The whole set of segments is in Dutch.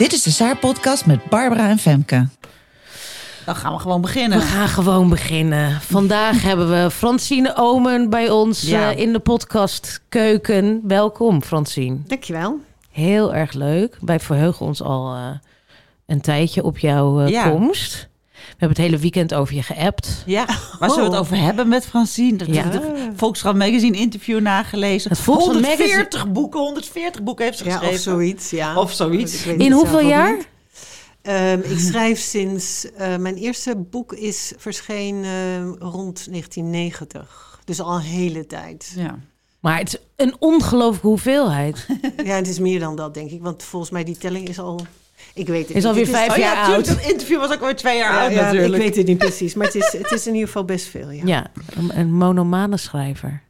Dit is de Saar-podcast met Barbara en Femke. Dan gaan we gewoon beginnen. We gaan gewoon beginnen. Vandaag hebben we Francine Omen bij ons Ja. eh, in de podcast Keuken. Welkom Francine. Dankjewel. Heel erg leuk. Wij verheugen ons al eh, een tijdje op jouw eh, Ja. komst. We hebben het hele weekend over je geappt. Ja, waar zullen we het over hebben met Francine? Dat Ja. de Volkskrant Magazine interview nagelezen. Het Volkskrant 140 boeken, 140 boeken heeft ze Ja, geschreven. of zoiets. Ja. Of zoiets. In hoeveel jaar? Ehm, ik schrijf sinds... eh, mijn eerste boek is verscheen eh, rond 1990. Dus al een hele tijd. Ja. Maar het is een ongelooflijke hoeveelheid. Ja, het is meer dan dat, denk ik. Want volgens mij die telling is al... Ik weet het Is niet. alweer Het vijf Oh jaar ja, oud. dat interview was ook alweer twee jaar Ja, oud ja, natuurlijk. ik weet het niet precies. Maar het is, het is in ieder geval best veel, ja. Ja, een, een monomane schrijver.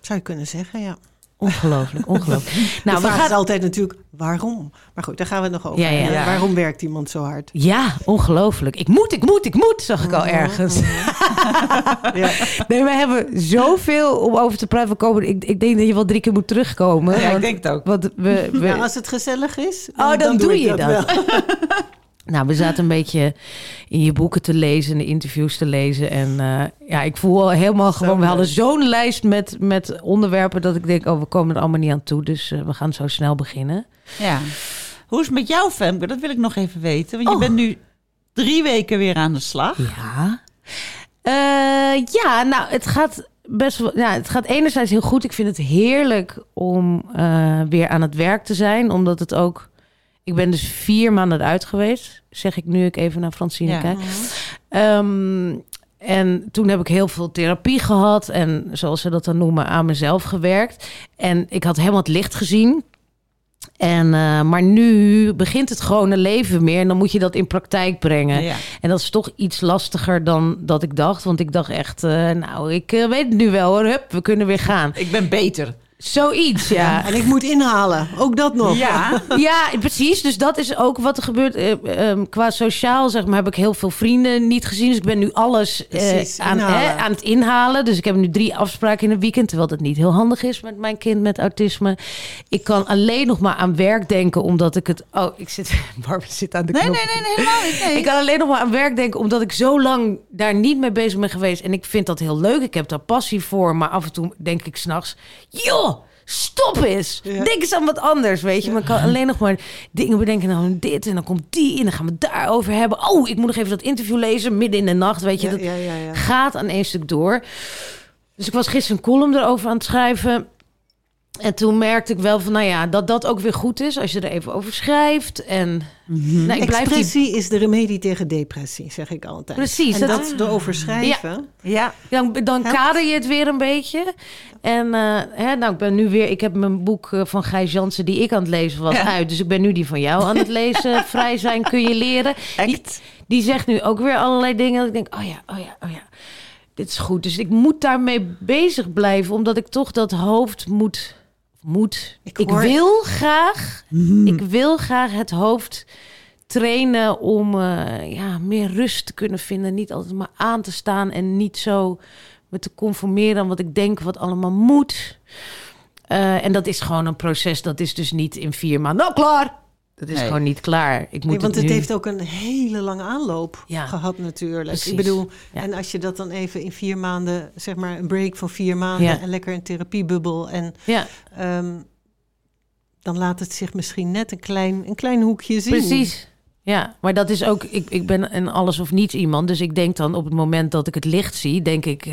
Zou je kunnen zeggen, ja. Ongelooflijk, ongelooflijk. Nou, nou, de we vraag gaan... is altijd natuurlijk, waarom? Maar goed, daar gaan we het nog over. Ja, ja. hebben. Ja. Waarom werkt iemand zo hard? Ja, ongelooflijk. Ik moet, ik moet, ik moet, zag ik al ergens. Ja. Nee, we hebben zoveel om over te praten. Komen, ik, ik denk dat je wel drie keer moet terugkomen. Ja, ik want, denk het ook. want we, we, Ja, als het gezellig is, Oh, dan doe je dat. Nou, we zaten een beetje in je boeken te lezen, in de interviews te lezen. En eh, ja, ik voel al helemaal Zo gewoon... We hadden zo'n lijst met, met onderwerpen dat ik denk... oh, we komen er allemaal niet aan toe. Dus eh, we gaan zo snel beginnen. Ja. Hoe is het met jou, Femke? Dat wil ik nog even weten. Want je Oh. bent nu drie weken weer aan de slag. Ja. Eh, ja, nou, het gaat best wel. Ja, het gaat enerzijds heel goed. Ik vind het heerlijk om eh, weer aan het werk te zijn, omdat het ook. Ik ben dus vier maanden eruit geweest, zeg ik nu ik even naar Francine Ja. kijk. Ehm, en toen heb ik heel veel therapie gehad en zoals ze dat dan noemen, aan mezelf gewerkt. En ik had helemaal het licht gezien. En, eh, maar nu begint het gewone leven meer en dan moet je dat in praktijk brengen. Ja. En dat is toch iets lastiger dan dat ik dacht. Want ik dacht echt, eh, nou, ik eh, weet het nu wel hoor. Hup, we kunnen weer gaan. Ik ben beter. Zoiets, ja. En ik moet inhalen, ook dat nog. Ja. Ja, precies. Dus dat is ook wat er gebeurt. Eh, ehm, qua sociaal, zeg maar, heb ik heel veel vrienden niet gezien. Dus ik ben nu alles eh, Precies, aan, hè, aan het inhalen. Dus ik heb nu drie afspraken in een weekend. Terwijl dat niet heel handig is met mijn kind met autisme. Ik kan alleen nog maar aan werk denken, omdat ik het... Oh, ik zit... Barbara zit aan de Nee, knop. nee, nee, nee, helemaal niet. Nee. Ik kan alleen nog maar aan werk denken, omdat ik zo lang daar niet mee bezig ben geweest. En ik vind dat heel leuk. Ik heb daar passie voor. Maar af en toe denk ik s'nachts, joh, stop eens. Ja. Denk eens aan wat anders, weet je. Maar ik kan alleen nog maar dingen bedenken. Nou, dit en dan komt die en dan gaan we het daarover hebben. Oh, ik moet nog even dat interview lezen, midden in de nacht, weet je. Ja, dat gaat aan één stuk door. Dus ik was gisteren een column erover aan het schrijven. En toen merkte ik wel van, nou ja, dat dat ook weer goed is als je er even over schrijft. En nou, ik blijf die Expressie is de remedie tegen depressie, zeg ik altijd. Precies, En dat- dat, erover schrijven. Ja. Dan, dan kader je het weer een beetje. En eh, hè, nou, ik ben nu weer. Ik heb mijn boek eh, van Gijs Jansen, die ik aan het lezen was, Ja. uit. Dus ik ben nu die van jou aan het lezen. Vrij zijn kun je leren. Die, die zegt nu ook weer allerlei dingen. Dat ik denk, oh ja, oh ja, oh ja. Dit is goed. Dus ik moet daarmee bezig blijven, omdat ik toch dat hoofd moet. Moet. Ik wil graag. Ik wil graag het hoofd trainen om eh, ja, meer rust te kunnen vinden. Niet altijd maar aan te staan en niet zo me te conformeren aan wat ik denk wat allemaal moet. Eh, en dat is gewoon een proces. Dat is dus niet in vier maanden. Nou, klaar! Dat is Nee. gewoon niet klaar. Ik moet Nee, want het nu- heeft ook een hele lange aanloop Ja. gehad natuurlijk. Precies. Ik bedoel, Ja. en als je dat dan even in vier maanden, zeg maar een break van vier maanden Ja. en lekker een therapiebubbel en Ja, ehm, dan laat het zich misschien net een klein, een klein hoekje zien. precies. Ja, maar dat is ook, ik, ik ben een alles of niets iemand. Dus ik denk dan op het moment dat ik het licht zie, denk ik, eh,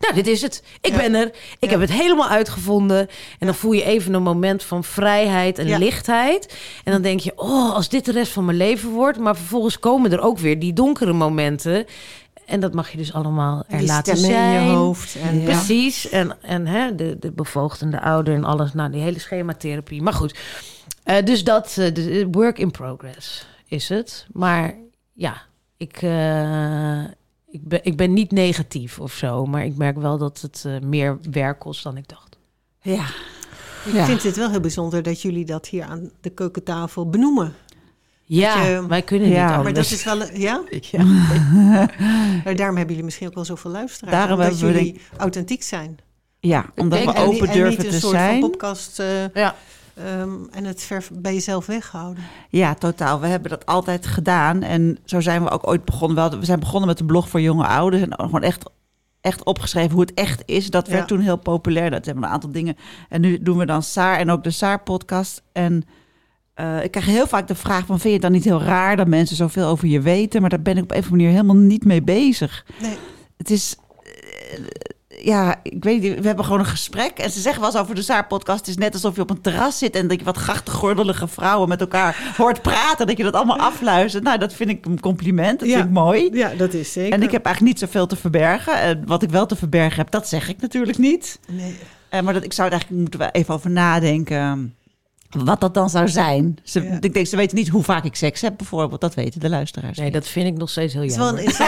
nou, dit is het. Ik Ja. ben er. Ik Ja. heb het helemaal uitgevonden. En dan voel je even een moment van vrijheid en lichtheid. En dan denk je, oh, als dit de rest van mijn leven wordt. Maar vervolgens komen er ook weer die donkere momenten. En dat mag je dus allemaal er Die laten zijn. in je hoofd. En, ja. Precies. En, en hè, de, de bevoogdende ouder en alles. Nou, die hele schematherapie. Maar goed. Eh, dus dat, de work in progress is het. Maar ja, ik, eh, ik, ben, ik ben niet negatief of zo. Maar ik merk wel dat het eh, meer werk kost dan ik dacht. Ja. Ik Ja. vind het wel heel bijzonder dat jullie dat hier aan de keukentafel benoemen. Ja, je- wij kunnen Ja, niet maar Maar dat is wel, een- ja? Ja. Maar daarom hebben jullie misschien ook wel zoveel luisteraars. Daarom omdat hebben we jullie authentiek zijn. ja, omdat we en open en niet durven een te soort zijn. van podcast. eh, Ja. Ehm, en het ver bij jezelf weghouden. Ja, totaal. We hebben dat altijd gedaan. En zo zijn we ook ooit begonnen. We, zijn begonnen met de blog voor jonge ouders. En gewoon echt, echt opgeschreven hoe het echt is. Dat werd Ja. toen heel populair. Dat hebben we een aantal dingen. En nu doen we dan Saar en ook de Saar-podcast. En eh, ik krijg heel vaak de vraag van... vind je het dan niet heel raar dat mensen zoveel over je weten? Maar daar ben ik op een of andere manier helemaal niet mee bezig. Nee. Het is... eh, ja, ik weet niet. We hebben gewoon een gesprek. En ze zeggen wel eens over de Saar-podcast... het is net alsof je op een terras zit... en dat je wat grachtengordelige vrouwen met elkaar hoort praten. Dat je dat allemaal afluistert. Nou, dat vind ik een compliment. Dat Ja. vind ik mooi. Ja, dat is zeker. En ik heb eigenlijk niet zoveel te verbergen. En wat ik wel te verbergen heb, dat zeg ik natuurlijk niet. Nee. Eh, maar dat, ik zou er eigenlijk moeten we even over nadenken. Wat dat dan zou zijn. Ze, Ja. Ik denk, ze weten niet hoe vaak ik seks heb, bijvoorbeeld. Dat weten de luisteraars. Nee, niet. dat vind ik nog steeds heel Het is wel, jammer. een,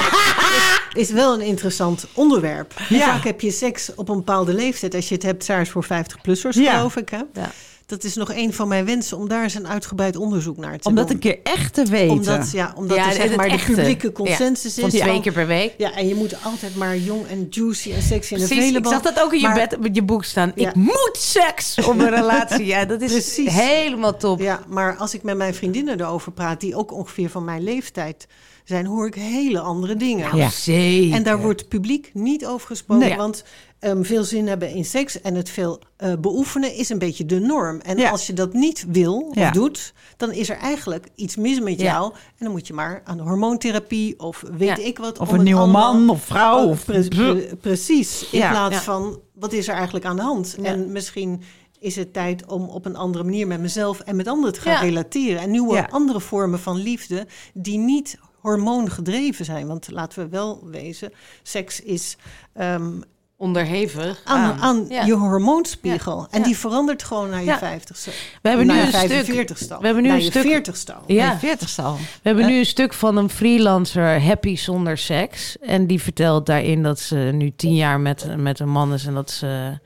is, wel een interessant onderwerp. Ja. vaak heb je seks op een bepaalde leeftijd? Als je het hebt, SARS voor 50-plussers, Ja. geloof ik. Hè? Ja. Dat is nog een van mijn wensen om daar eens een uitgebreid onderzoek naar te Om dat doen. een keer echt te weten. Omdat, ja, omdat Ja, er, zeg maar de publieke Ja, consensus Van is. twee Ja, keer per week. Ja, en je moet altijd maar jong en juicy en sexy en Precies, ik zag dat ook in je, Maar- bed, met je boek staan. Ja. Ik moet seks om een relatie. Ja, dat is Precies. helemaal top. Ja, maar als ik met mijn vriendinnen erover praat, die ook ongeveer van mijn leeftijd zijn, hoor ik hele andere dingen. Ja. Zeker. En daar wordt publiek niet over gesproken, Nee. want ehm, veel zin hebben in seks en het veel eh, beoefenen is een beetje de norm. En Ja. als je dat niet wil of Ja. doet, dan is er eigenlijk iets mis met jou. En dan moet je maar aan de hormoontherapie of weet ik wat. Of een nieuwe man of vrouw. Oh, Of... pre- pre- precies. In plaats van, wat is er eigenlijk aan de hand? En misschien is het tijd om op een andere manier met mezelf en met anderen te gaan Ja. relateren. En nieuwe Ja. andere vormen van liefde die niet hormoongedreven zijn. Want laten we wel wezen, seks is ehm, Onderhevig. aan, Aan. aan Ja. je hormoonspiegel. En Ja. die verandert gewoon naar je Ja. vijftigste. We hebben nu een stuk. 45ste. we hebben nu naar een je stuk- 40ste. Ja. Nee, 40 al. We hebben nu een stuk van een freelancer, Happy Zonder Seks. En die vertelt daarin dat ze nu tien jaar met, met een man is en dat ze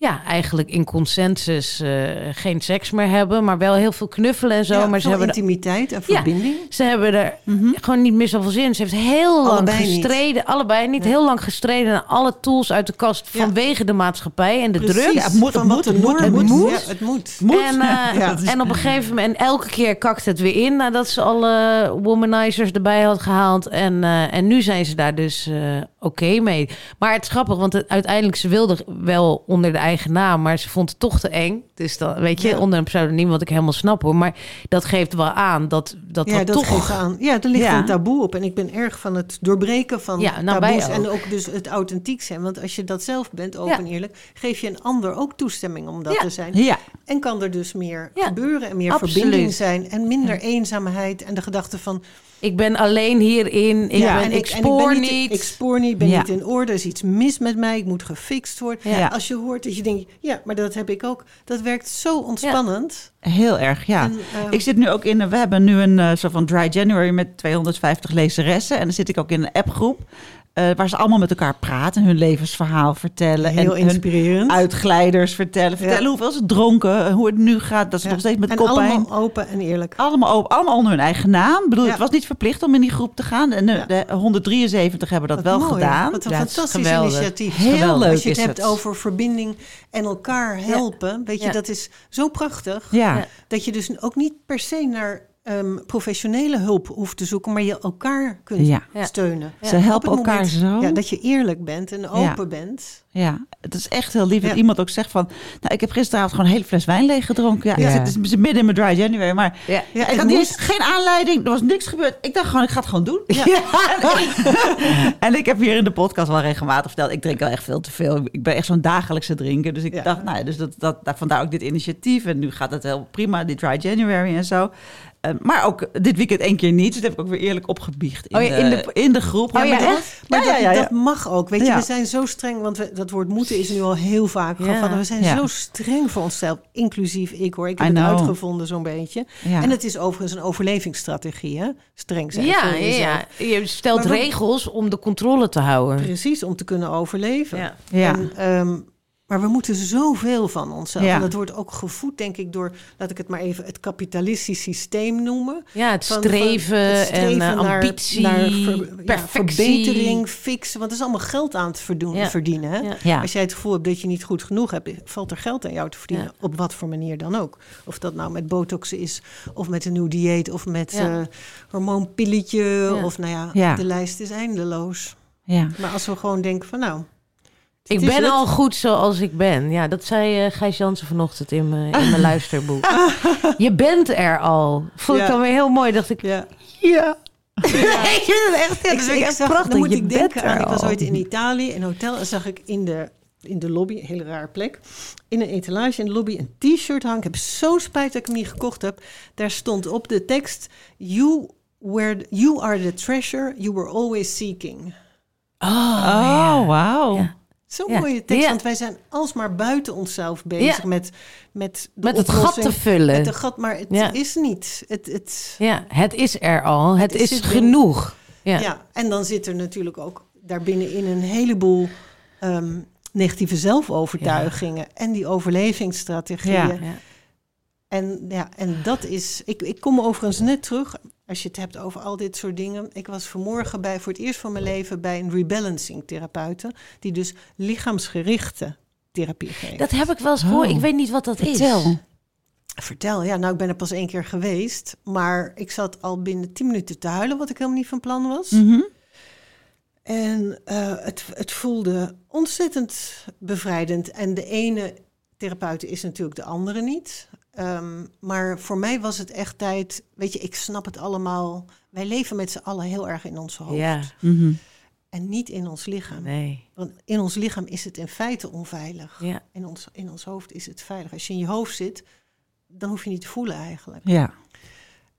ja, eigenlijk in consensus eh, geen seks meer hebben, maar wel heel veel knuffelen en zo. Ja, maar ze hebben, intimiteit en Ja. verbinding. ze hebben er Mhm. gewoon niet meer zoveel zin. Ze heeft heel lang Allebei niet. gestreden, allebei niet, Ja. heel lang gestreden aan alle tools uit de kast Ja. vanwege de maatschappij en de Precies, druk. Ja, het moet, van het wat moet, het moet, het moet. moet. Ja, het moet. Moet. En, eh, Ja. en op een gegeven moment, en elke keer kakt het weer in nadat ze alle womanizers erbij had gehaald. En, eh, en nu zijn ze daar dus eh, oké mee. Maar het is grappig, want het, uiteindelijk ze wilde wel onder de eigen naam, maar ze vond het toch te eng. Dus dan, weet je, Ja. onder een pseudoniem, wat ik helemaal snap hoor. Maar dat geeft wel aan dat dat, Ja, dat dat toch. geeft aan. Ja, er ligt Ja. een taboe op. En ik ben erg van het doorbreken van Ja, nou, taboes. En ook dus het authentiek zijn. Want als je dat zelf bent, open en eerlijk... geef je een ander ook toestemming om dat te zijn. Ja, En kan er dus meer gebeuren en meer absoluut. verbinding zijn. En minder eenzaamheid en de gedachte van... Ik ben alleen hierin, ik, Ja, ben, en ik, spoor niet. Ik spoor niet, ben Ja. niet in orde. Er is iets mis met mij, ik moet gefixt worden. Ja. Als je hoort dat je denkt, ja, maar dat heb ik ook. Dat werkt zo ontspannend. heel erg, ja. En, eh, Ik zit nu ook in, een- we hebben nu een eh, soort van dry January met 250 lezeressen. En dan zit ik ook in een appgroep. Eh, waar ze allemaal met elkaar praten, hun levensverhaal vertellen. heel en hun inspirerend. uitglijders vertellen. Vertellen Ja. hoeveel ze dronken, eh, hoe het nu gaat. Dat ze Ja. nog steeds met en koppijn. allemaal open en eerlijk. Allemaal, open, allemaal onder hun eigen naam. Ik bedoel, Ja. het was niet verplicht om in die groep te gaan. En de, Ja. de 173 hebben dat wel mooi. gedaan. Wat een fantastisch geweldig. initiatief. Heel Geweldig. leuk Als je het is hebt het. over verbinding en elkaar helpen, weet je, dat is zo prachtig. Dat je dus ook niet per se naar ehm, professionele hulp hoeft te zoeken, maar je elkaar kunt Ja. Ja. steunen. ze helpen het elkaar moment, zo. Ja, dat je eerlijk bent en open bent. Ja, het is echt heel lief dat iemand ook zegt van... Nou, ik heb gisteravond gewoon een hele fles wijn leeg gedronken. Ja, zit dus midden in mijn dry January, maar... Ja. Ja, ik het had moest. geen aanleiding, er was niks gebeurd. Ik dacht gewoon, ik ga het gewoon doen. Ja. en ik heb hier in de podcast wel regelmatig verteld... ik drink wel echt veel te veel. Ik ben echt zo'n dagelijkse drinker. Dus ik Ja. dacht, nou ja, dus dat, dat, dat, vandaar ook dit initiatief. En nu gaat het heel prima, die dry January en zo. Eh, maar ook dit weekend één keer niet. Dus dat heb ik ook weer eerlijk opgebiecht in, Oh ja, in de, de- in de groep. Oh ja, maar dat-? Maar ja, dat, dat mag ook. Weet je, we zijn zo streng, want we, dat woord moeten is nu al heel vaak gevallen. We zijn zo streng voor onszelf, inclusief ik hoor. Ik heb het uitgevonden zo'n beetje. En het is overigens een overlevingsstrategie, hè? Streng zijn Ja, voor ja, jezelf. ja, je stelt Maar regels om de controle te houden. Precies, om te kunnen overleven. Ja. Ja. En, ehm, Maar we moeten zoveel van onszelf. Ja. En dat wordt ook gevoed, denk ik, door, laat ik het maar even, het kapitalistisch systeem noemen. Ja, het Van- van streven, het streven en eh, naar- ambitie, naar ver- ja, perfectie. verbetering, fixen. Want het is allemaal geld aan het verdoen, Ja. verdienen. Hè? Ja. Ja. Als jij het gevoel hebt dat je niet goed genoeg hebt, valt er geld aan jou te verdienen. Ja. Op wat voor manier dan ook. Of dat nou met botoxen is, of met een nieuw dieet, of met Ja. eh, hormoonpilletje. Ja. Of nou ja, Ja. de lijst is eindeloos. Ja. Maar als we gewoon denken van nou... Ik ben het. al goed zoals ik ben. Ja, dat zei eh, Gijs Jansen vanochtend in mijn, in mijn luisterboek. Je bent er al. Vond ik dan weer heel mooi. Dacht ik, Ja. ja. Nee, dat is echt, ja, dat ik, vind ik ik echt prachtig. dan moet Je ik denken aan, ik was ooit in Italië, in een hotel, en zag ik in de, in de lobby, een hele rare plek, in een etalage in de lobby een t-shirt hangen. Ik heb zo spijt dat ik hem niet gekocht heb. Daar stond op de tekst, you, were, you are the treasure you were always seeking. Oh, Oh, wauw. Ja. Zo'n Ja. mooie tekst, Ja. want wij zijn alsmaar buiten onszelf bezig Ja. met, met het gat te vullen. Met de gat, maar het is niet. Het, het, Ja, het is er al. Het, Het is genoeg. Ja. Ja. en dan zit er natuurlijk ook daarbinnenin een heleboel ehm, negatieve zelfovertuigingen en die overlevingsstrategieën. Ja. Ja. En, ja, en dat is. Ik, ik kom overigens net terug, als je het hebt over al dit soort dingen. Ik was vanmorgen bij, voor het eerst van mijn leven bij een rebalancing therapeute, die dus lichaamsgerichte therapie geeft. Dat heb ik wel eens gehoord. Oh. Ik weet niet wat dat Vertel. is. Vertel, ja, nou, ik ben er pas één keer geweest, maar ik zat al binnen tien minuten te huilen, wat ik helemaal niet van plan was. Mhm. En eh, het, het voelde ontzettend bevrijdend. En de ene therapeut is natuurlijk de andere niet. Ehm, maar voor mij was het echt tijd. Weet je, ik snap het allemaal. Wij leven met z'n allen heel erg in ons hoofd. Ja, Mhm. En niet in ons lichaam. nee. Want in ons lichaam is het in feite onveilig. Ja. In ons, in ons hoofd is het veilig. Als je in je hoofd zit, dan hoef je niet te voelen eigenlijk. Ja.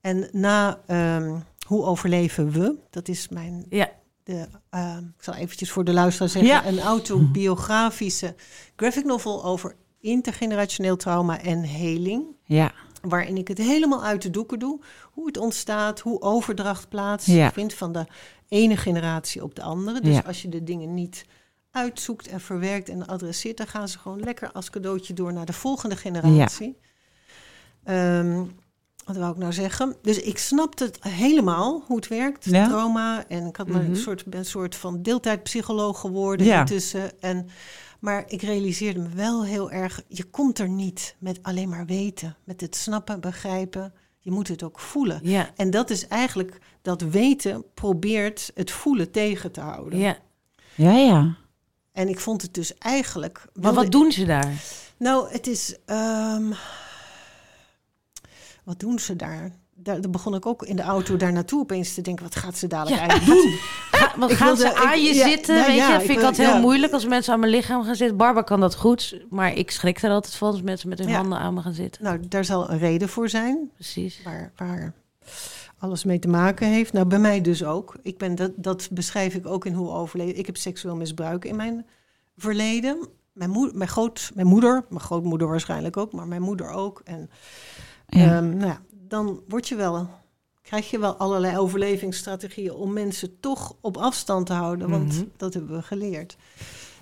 En na ehm, Hoe overleven we? Dat is mijn Ja. de, eh, ik zal eventjes voor de luisteraar zeggen, Ja. een autobiografische graphic novel over intergenerationeel trauma en heling. Ja. Waarin ik het helemaal uit de doeken doe. Hoe het ontstaat, hoe overdracht Ja. plaatsvindt van de ene generatie op de andere. Dus Ja. als je de dingen niet uitzoekt en verwerkt en adresseert, dan gaan ze gewoon lekker als cadeautje door naar de volgende generatie. Ehm, wat wou ik nou zeggen? Dus ik snapte het helemaal hoe het werkt, Ja. trauma. En ik had maar Mhm. een soort, ben een soort van deeltijdpsycholoog geworden Ja. intussen. En, maar ik realiseerde me wel heel erg, je komt er niet met alleen maar weten. Met het snappen, begrijpen. Je moet het ook voelen. Ja. En dat is eigenlijk, dat weten probeert het voelen tegen te houden. ja. Ja, ja. En ik vond het dus eigenlijk... Maar wat doen ze daar? Nou, het is... ehm, wat doen ze daar? Daar, daar begon ik ook in de auto daar naartoe opeens te denken... wat gaat ze dadelijk Ja. eigenlijk doen? Ga, wat Ik gaan wilde- ze aan ik- je ja, zitten? nou weet ja, je, ik vind ik wil- altijd heel moeilijk als mensen aan mijn lichaam gaan zitten. Barbara kan dat goed, maar ik schrik er altijd van als mensen met hun handen aan me gaan zitten. Nou, daar zal een reden voor zijn. Precies. waar, waar alles mee te maken heeft. Nou, bij mij dus ook. Ik ben dat, dat beschrijf ik ook in hoe overleden. Ik heb seksueel misbruik in mijn verleden. Mijn, moeder, mijn, groot, mijn moeder, mijn grootmoeder waarschijnlijk ook, maar mijn moeder ook. En Ja. ehm, nou ja, dan word je wel, krijg je wel allerlei overlevingsstrategieën om mensen toch op afstand te houden, want Mhm. dat hebben we geleerd.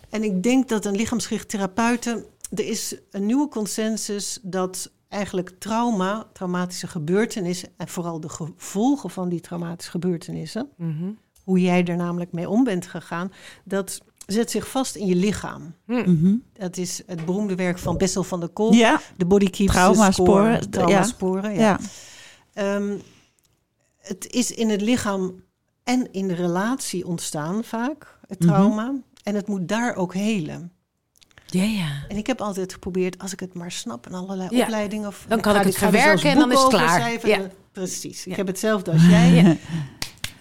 En ik denk dat een lichaamsgericht therapeuten, er is een nieuwe consensus dat eigenlijk trauma, traumatische gebeurtenissen en vooral de gevolgen van die traumatische gebeurtenissen, Mhm. hoe jij er namelijk mee om bent gegaan, dat zet zich vast in je lichaam. Mhm. Dat is het beroemde werk van Bessel van der Kolk. Ja. De body keeps Traumasporen, the score. Traumasporen, ja. Ja. Ehm, het is in het lichaam en in de relatie ontstaan vaak, het Mhm. trauma. En het moet daar ook helen. Ja, ja. En ik heb altijd geprobeerd, als ik het maar snap en allerlei Ja. opleidingen... Of, Dan kan ik het zelfs verwerken en dan is het klaar. Ja. Precies. Ik heb hetzelfde als jij.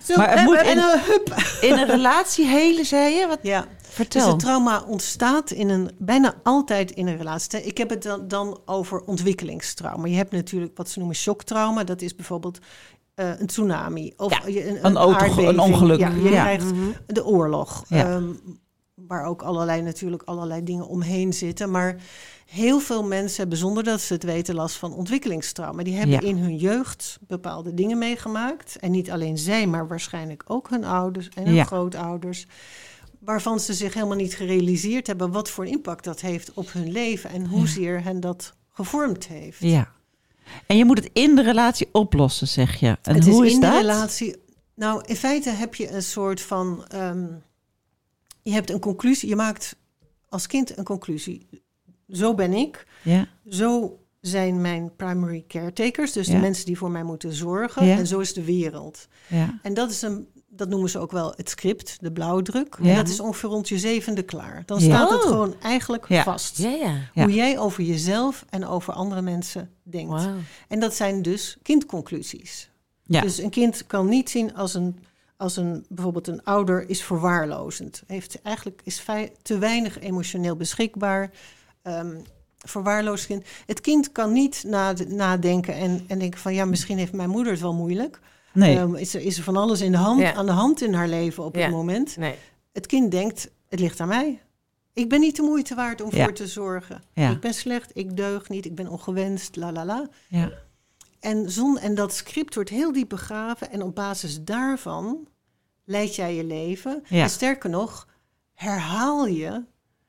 Zo, Maar het moet in- een hup. In een relatie helen, zei je? Wat? Ja. Vertel. Dus het trauma ontstaat in een, bijna altijd in een relatie. Ik heb het dan, dan over ontwikkelingstrauma. Je hebt natuurlijk wat ze noemen shocktrauma. Dat is bijvoorbeeld eh, een tsunami. Of Ja, je- een, een auto- een ongeluk. Ja, je Ja. krijgt Mhm. de oorlog. Ehm, waar ook allerlei, natuurlijk allerlei dingen omheen zitten. Maar heel veel mensen hebben zonder dat ze het weten last van ontwikkelingstrauma. Die hebben Ja. in hun jeugd bepaalde dingen meegemaakt. En niet alleen zij, maar waarschijnlijk ook hun ouders en hun Ja. grootouders. waarvan ze zich helemaal niet gerealiseerd hebben wat voor impact dat heeft op hun leven en hoezeer hen dat gevormd heeft. Ja. En je moet het in de relatie oplossen, zeg je. En het hoe is is, in dat? de relatie. Nou, in feite heb je een soort van. ehm, je hebt een conclusie. Je maakt als kind een conclusie. Zo ben ik. Ja. Zo zijn mijn primary caretakers. Dus Ja. de mensen die voor mij moeten zorgen. Ja. En zo is de wereld. Ja. En dat is een. Dat noemen ze ook wel het script, de blauwdruk. Ja. En dat is ongeveer rond je zevende klaar. Dan Ja. staat het Oh. gewoon eigenlijk Ja. vast. Ja, ja. Ja. Hoe jij over jezelf en over andere mensen denkt. En dat zijn dus kindconclusies. Ja. Dus een kind kan niet zien als een, als een bijvoorbeeld een ouder is verwaarlozend. Heeft eigenlijk is te weinig emotioneel beschikbaar. Ehm verwaarloosd kind. Het kind kan niet nade- nadenken en, en denken van ja, misschien heeft mijn moeder het wel moeilijk. Nee. Ehm, is, er, is er van alles in de hand, Ja. aan de hand in haar leven op Ja. het moment. Nee. Het kind denkt, het ligt aan mij. Ik ben niet de moeite waard om Ja. voor te zorgen. Ja. Ik ben slecht, ik deug niet, ik ben ongewenst, la la la. ja. En, zon, en dat script wordt heel diep begraven. En op basis daarvan leid jij je leven. Ja. En sterker nog, herhaal je.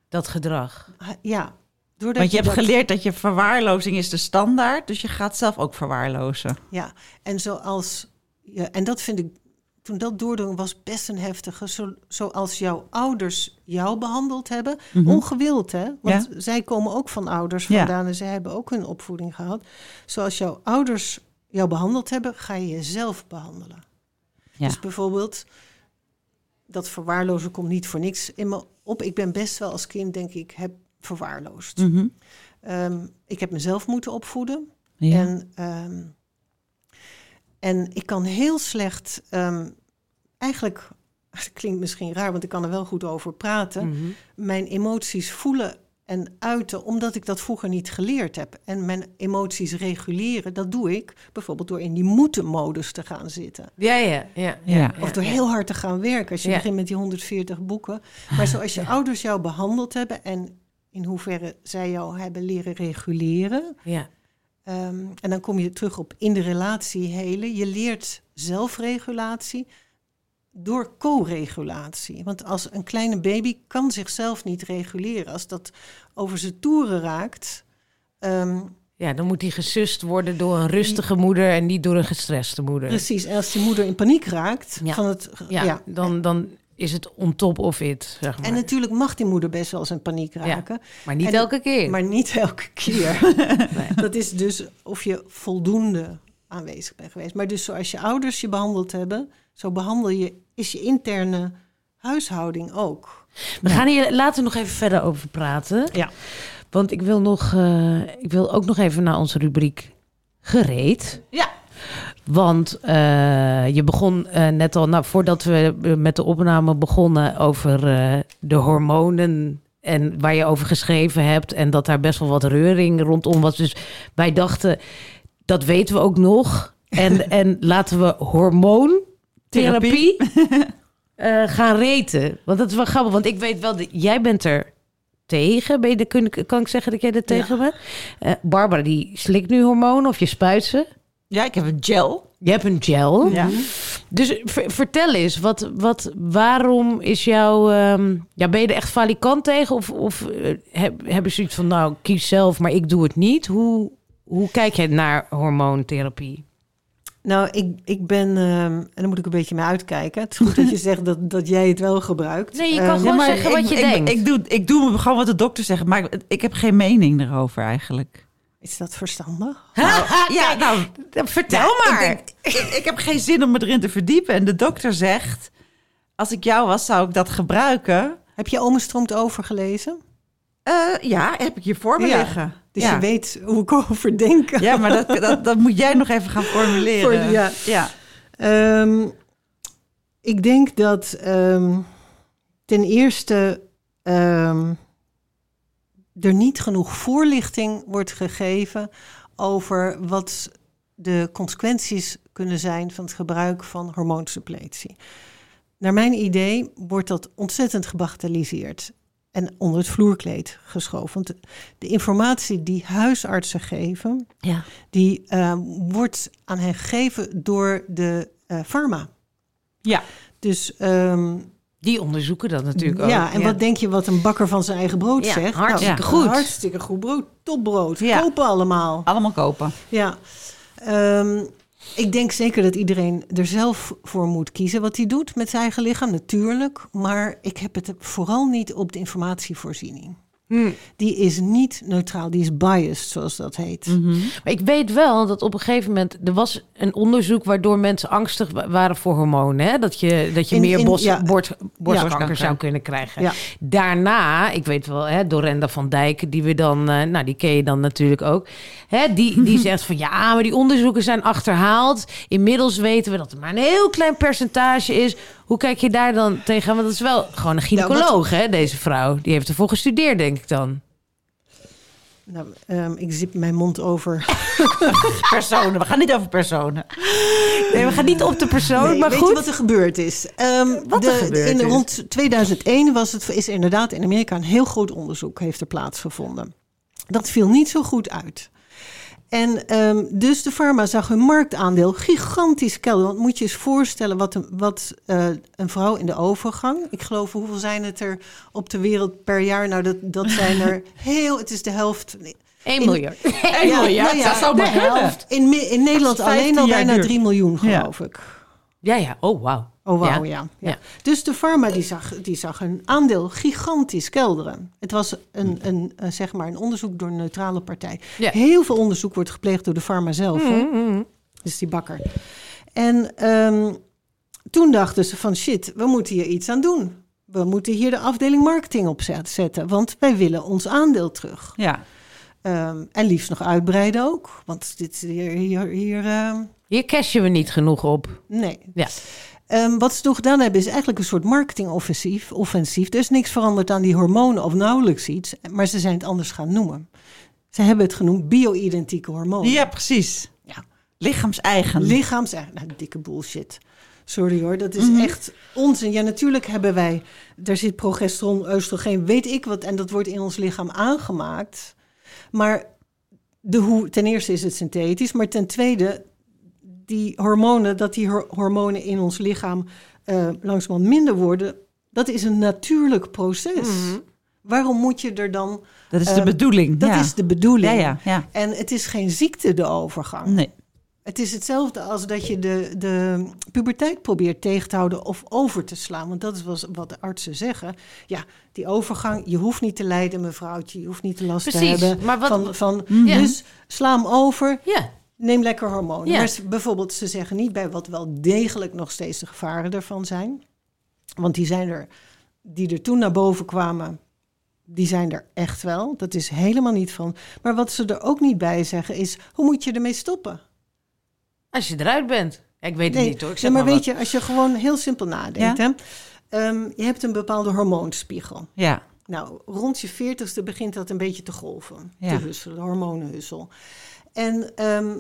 Dat gedrag. ha- Ja, doordat Want je hebt dat- geleerd dat je verwaarlozing is de standaard. Dus je gaat zelf ook verwaarlozen. Ja, en zoals. Ja, en dat vind ik. Toen dat doordrong was best een heftige. Zo, zoals jouw ouders jou behandeld hebben. Mhm. Ongewild, hè? Want zij komen ook van ouders Ja. vandaan. En zij hebben ook hun opvoeding gehad. Zoals jouw ouders jou behandeld hebben, ga je jezelf behandelen. Ja. Dus bijvoorbeeld, dat verwaarlozen komt niet voor niks in me op. Ik ben best wel als kind, denk ik, heb verwaarloosd. Mhm. Ehm, ik heb mezelf moeten opvoeden. Ja. En, ehm, en ik kan heel slecht, ehm, eigenlijk, het klinkt misschien raar, want ik kan er wel goed over praten, Mhm. mijn emoties voelen en uiten, omdat ik dat vroeger niet geleerd heb. En mijn emoties reguleren, dat doe ik bijvoorbeeld door in die moeten-modus te gaan zitten. Ja, ja, ja. Ja. Of door heel hard te gaan werken als je Ja. begint met die 140 boeken. Maar zoals je ouders jou behandeld hebben en in hoeverre zij jou hebben leren reguleren. Ja. Ehm, en dan kom je terug op in de relatie helen. Je leert zelfregulatie door co-regulatie. Want als een kleine baby kan zichzelf niet reguleren. Als dat over zijn toeren raakt. ehm, Ja, dan moet die gesust worden door een rustige moeder en niet door een gestreste moeder. precies, en als die moeder in paniek raakt. Ja. Van het, Ja, ja. Dan, dan is het on top of it, zeg maar. En natuurlijk mag die moeder best wel eens in paniek raken. maar niet en- elke keer. Maar niet elke keer. Nee. Dat is dus of je voldoende aanwezig bent geweest. Maar dus zoals je ouders je behandeld hebben, zo behandel je, is je interne huishouding ook. We gaan hier later nog even verder over praten. Ja. Want ik wil, nog, eh, ik wil ook nog even naar onze rubriek gereed. Ja. Want eh, je begon eh, net al, nou, voordat we eh, met de opname begonnen over de hormonen en waar je over geschreven hebt en dat daar best wel wat reuring rondom was. Dus wij dachten, dat weten we ook nog. En, en laten we hormoontherapie gaan reten. Want dat is wel grappig, want ik weet wel, dat jij bent er tegen. Ben je, de- kun, kan ik zeggen dat jij er tegen bent? Barbara, die slikt nu hormonen of je spuit ze. Ja, ik heb een gel. Je hebt een gel. Ja. Dus ver- vertel eens, wat, wat, waarom is jouw... ehm, ja, ben je er echt valikant tegen? Of, of eh, heb, hebben ze iets van, nou, kies zelf, maar ik doe het niet? Hoe, hoe kijk jij naar hormoontherapie? Nou, ik, ik ben, ehm, en daar moet ik een beetje mee uitkijken. Het is goed dat je zegt dat, dat jij het wel gebruikt. Nee, je kan Ehm, gewoon zeggen wat ik, je ik, denkt. Ik doe, ik doe gewoon wat de dokter zegt, maar ik, ik heb geen mening erover eigenlijk. Is dat verstandig? ja, nou, Vertel ja, maar. Ik, ik, ik, ik heb geen zin om me erin te verdiepen. En de dokter zegt, als ik jou was, zou ik dat gebruiken. Heb je Ome stroomt over gelezen? Eh, ja, heb ik hier voor me Ja. liggen. Dus ja. je weet hoe ik over denk. Ja, maar dat, dat, dat moet jij nog even gaan formuleren. Voor- ja. ja. Ehm, ik denk dat ehm, ten eerste ehm, er niet genoeg voorlichting wordt gegeven over wat de consequenties kunnen zijn van het gebruik van hormoonsuppletie. Naar mijn idee wordt dat ontzettend gebagatelliseerd en onder het vloerkleed geschoven. Want de, informatie die huisartsen geven, Ja. die eh, wordt aan hen gegeven door de eh pharma. Ja. Dus ehm, Die onderzoeken dat natuurlijk ook. Ja, en wat denk je wat een bakker van zijn eigen brood Ja, zegt? hartstikke Ja. goed. Hartstikke goed brood. Topbrood. Ja. Kopen allemaal. Allemaal kopen. Ja. Ehm, ik denk zeker dat iedereen er zelf voor moet kiezen wat hij doet met zijn eigen lichaam, natuurlijk. Maar ik heb het vooral niet op de informatievoorziening. Hm. Die is niet neutraal, die is biased, zoals dat heet. Mhm. Maar ik weet wel dat op een gegeven moment... er was een onderzoek waardoor mensen angstig wa- waren voor hormonen. Hè? Dat je, dat je In- meer in- bos, ja. bord- borstkanker zou kunnen krijgen. Ja. Daarna, ik weet wel, hè, Dorenda van Dijk... die we dan, eh, nou die ken je dan natuurlijk ook... Hè, die, die zegt van ja, maar die onderzoeken zijn achterhaald. Inmiddels weten we dat het maar een heel klein percentage is. Hoe kijk je daar dan tegen? Want dat is wel gewoon een gynaecoloog, hè, deze vrouw. Die heeft ervoor gestudeerd, denk ik dan. Nou, ehm, ik zip mijn mond over. Personen. We gaan niet over personen. Nee, we gaan niet op de persoon, Nee, maar weet goed. je wat er gebeurd is? Ehm, Wat er gebeurd in, is? Rond 2001 was het, is er inderdaad in Amerika een heel groot onderzoek heeft er plaatsgevonden. Dat viel niet zo goed uit. En ehm, dus de farma zag hun marktaandeel gigantisch kelderen. Want moet je eens voorstellen wat, een, wat eh, een vrouw in de overgang... Ik geloof, hoeveel zijn het er op de wereld per jaar? Nou, dat, dat zijn er heel... Het is de helft... 1 in- miljard. Ja, miljard, nou ja, dat zou maar de helft. In, in Nederland alleen 15 al bijna duurt. 3 miljoen, Ja. geloof ik. Ja, ja. Oh, wauw. Oh, wauw, Ja. ja. Dus de farma die zag, die zag hun aandeel gigantisch kelderen. Het was een, een, een, zeg maar een onderzoek door een neutrale partij. Heel veel onderzoek wordt gepleegd door de farma zelf. hoor. Mm, Dus die bakker. En ehm, toen dachten ze van shit, we moeten hier iets aan doen. We moeten hier de afdeling marketing op zet- zetten, want wij willen ons aandeel terug. Ja. Ehm, en liefst nog uitbreiden ook, want dit hier, hier, hier ehm, Hier cashen we niet genoeg op. nee. Ja. Ehm, wat ze toen gedaan hebben is eigenlijk een soort marketingoffensief. Offensief. Er is niks veranderd aan die hormonen of nauwelijks iets, maar ze zijn het anders gaan noemen. Ze hebben het genoemd bio-identieke hormonen. ja, precies. Ja. Lichaams-eigen. Lichaams... Nou, dikke bullshit. Sorry hoor, dat is Mhm. echt onzin. Ja, natuurlijk hebben wij... Daar zit progesteron, oestrogeen, weet ik wat... en dat wordt in ons lichaam aangemaakt. Maar de hoe, ten eerste is het synthetisch... maar ten tweede, die hormonen... dat die hor- hormonen in ons lichaam eh langzamerhand minder worden... dat is een natuurlijk proces. Waarom moet je er dan... dat is de eh, bedoeling. Dat ja. is de bedoeling. Ja, ja, ja. En het is geen ziekte, de overgang. Nee. Het is hetzelfde als dat je de, de puberteit probeert tegen te houden of over te slaan. Want dat is wat de artsen zeggen. Ja, die overgang, je hoeft niet te lijden, mevrouwtje. Je hoeft niet te last Precies, te hebben. maar wat- van, van, Ja. Dus sla hem over, Ja. Neem lekker hormonen. Ja. Maar bijvoorbeeld, ze zeggen niet bij wat wel degelijk nog steeds de gevaren ervan zijn. Want die zijn er, die er toen naar boven kwamen, die zijn er echt wel. Dat is helemaal niet van. Maar wat ze er ook niet bij zeggen is, hoe moet je ermee stoppen? Als je eruit bent. Ik weet het niet hoor. Ik nee, zeg maar maar weet je, als je gewoon heel simpel nadenkt, hè, ehm, je hebt een bepaalde hormoonspiegel. Ja. Nou, rond je veertigste begint dat een beetje te golven, Ja. te husselen, de hormonenhussel. En ehm,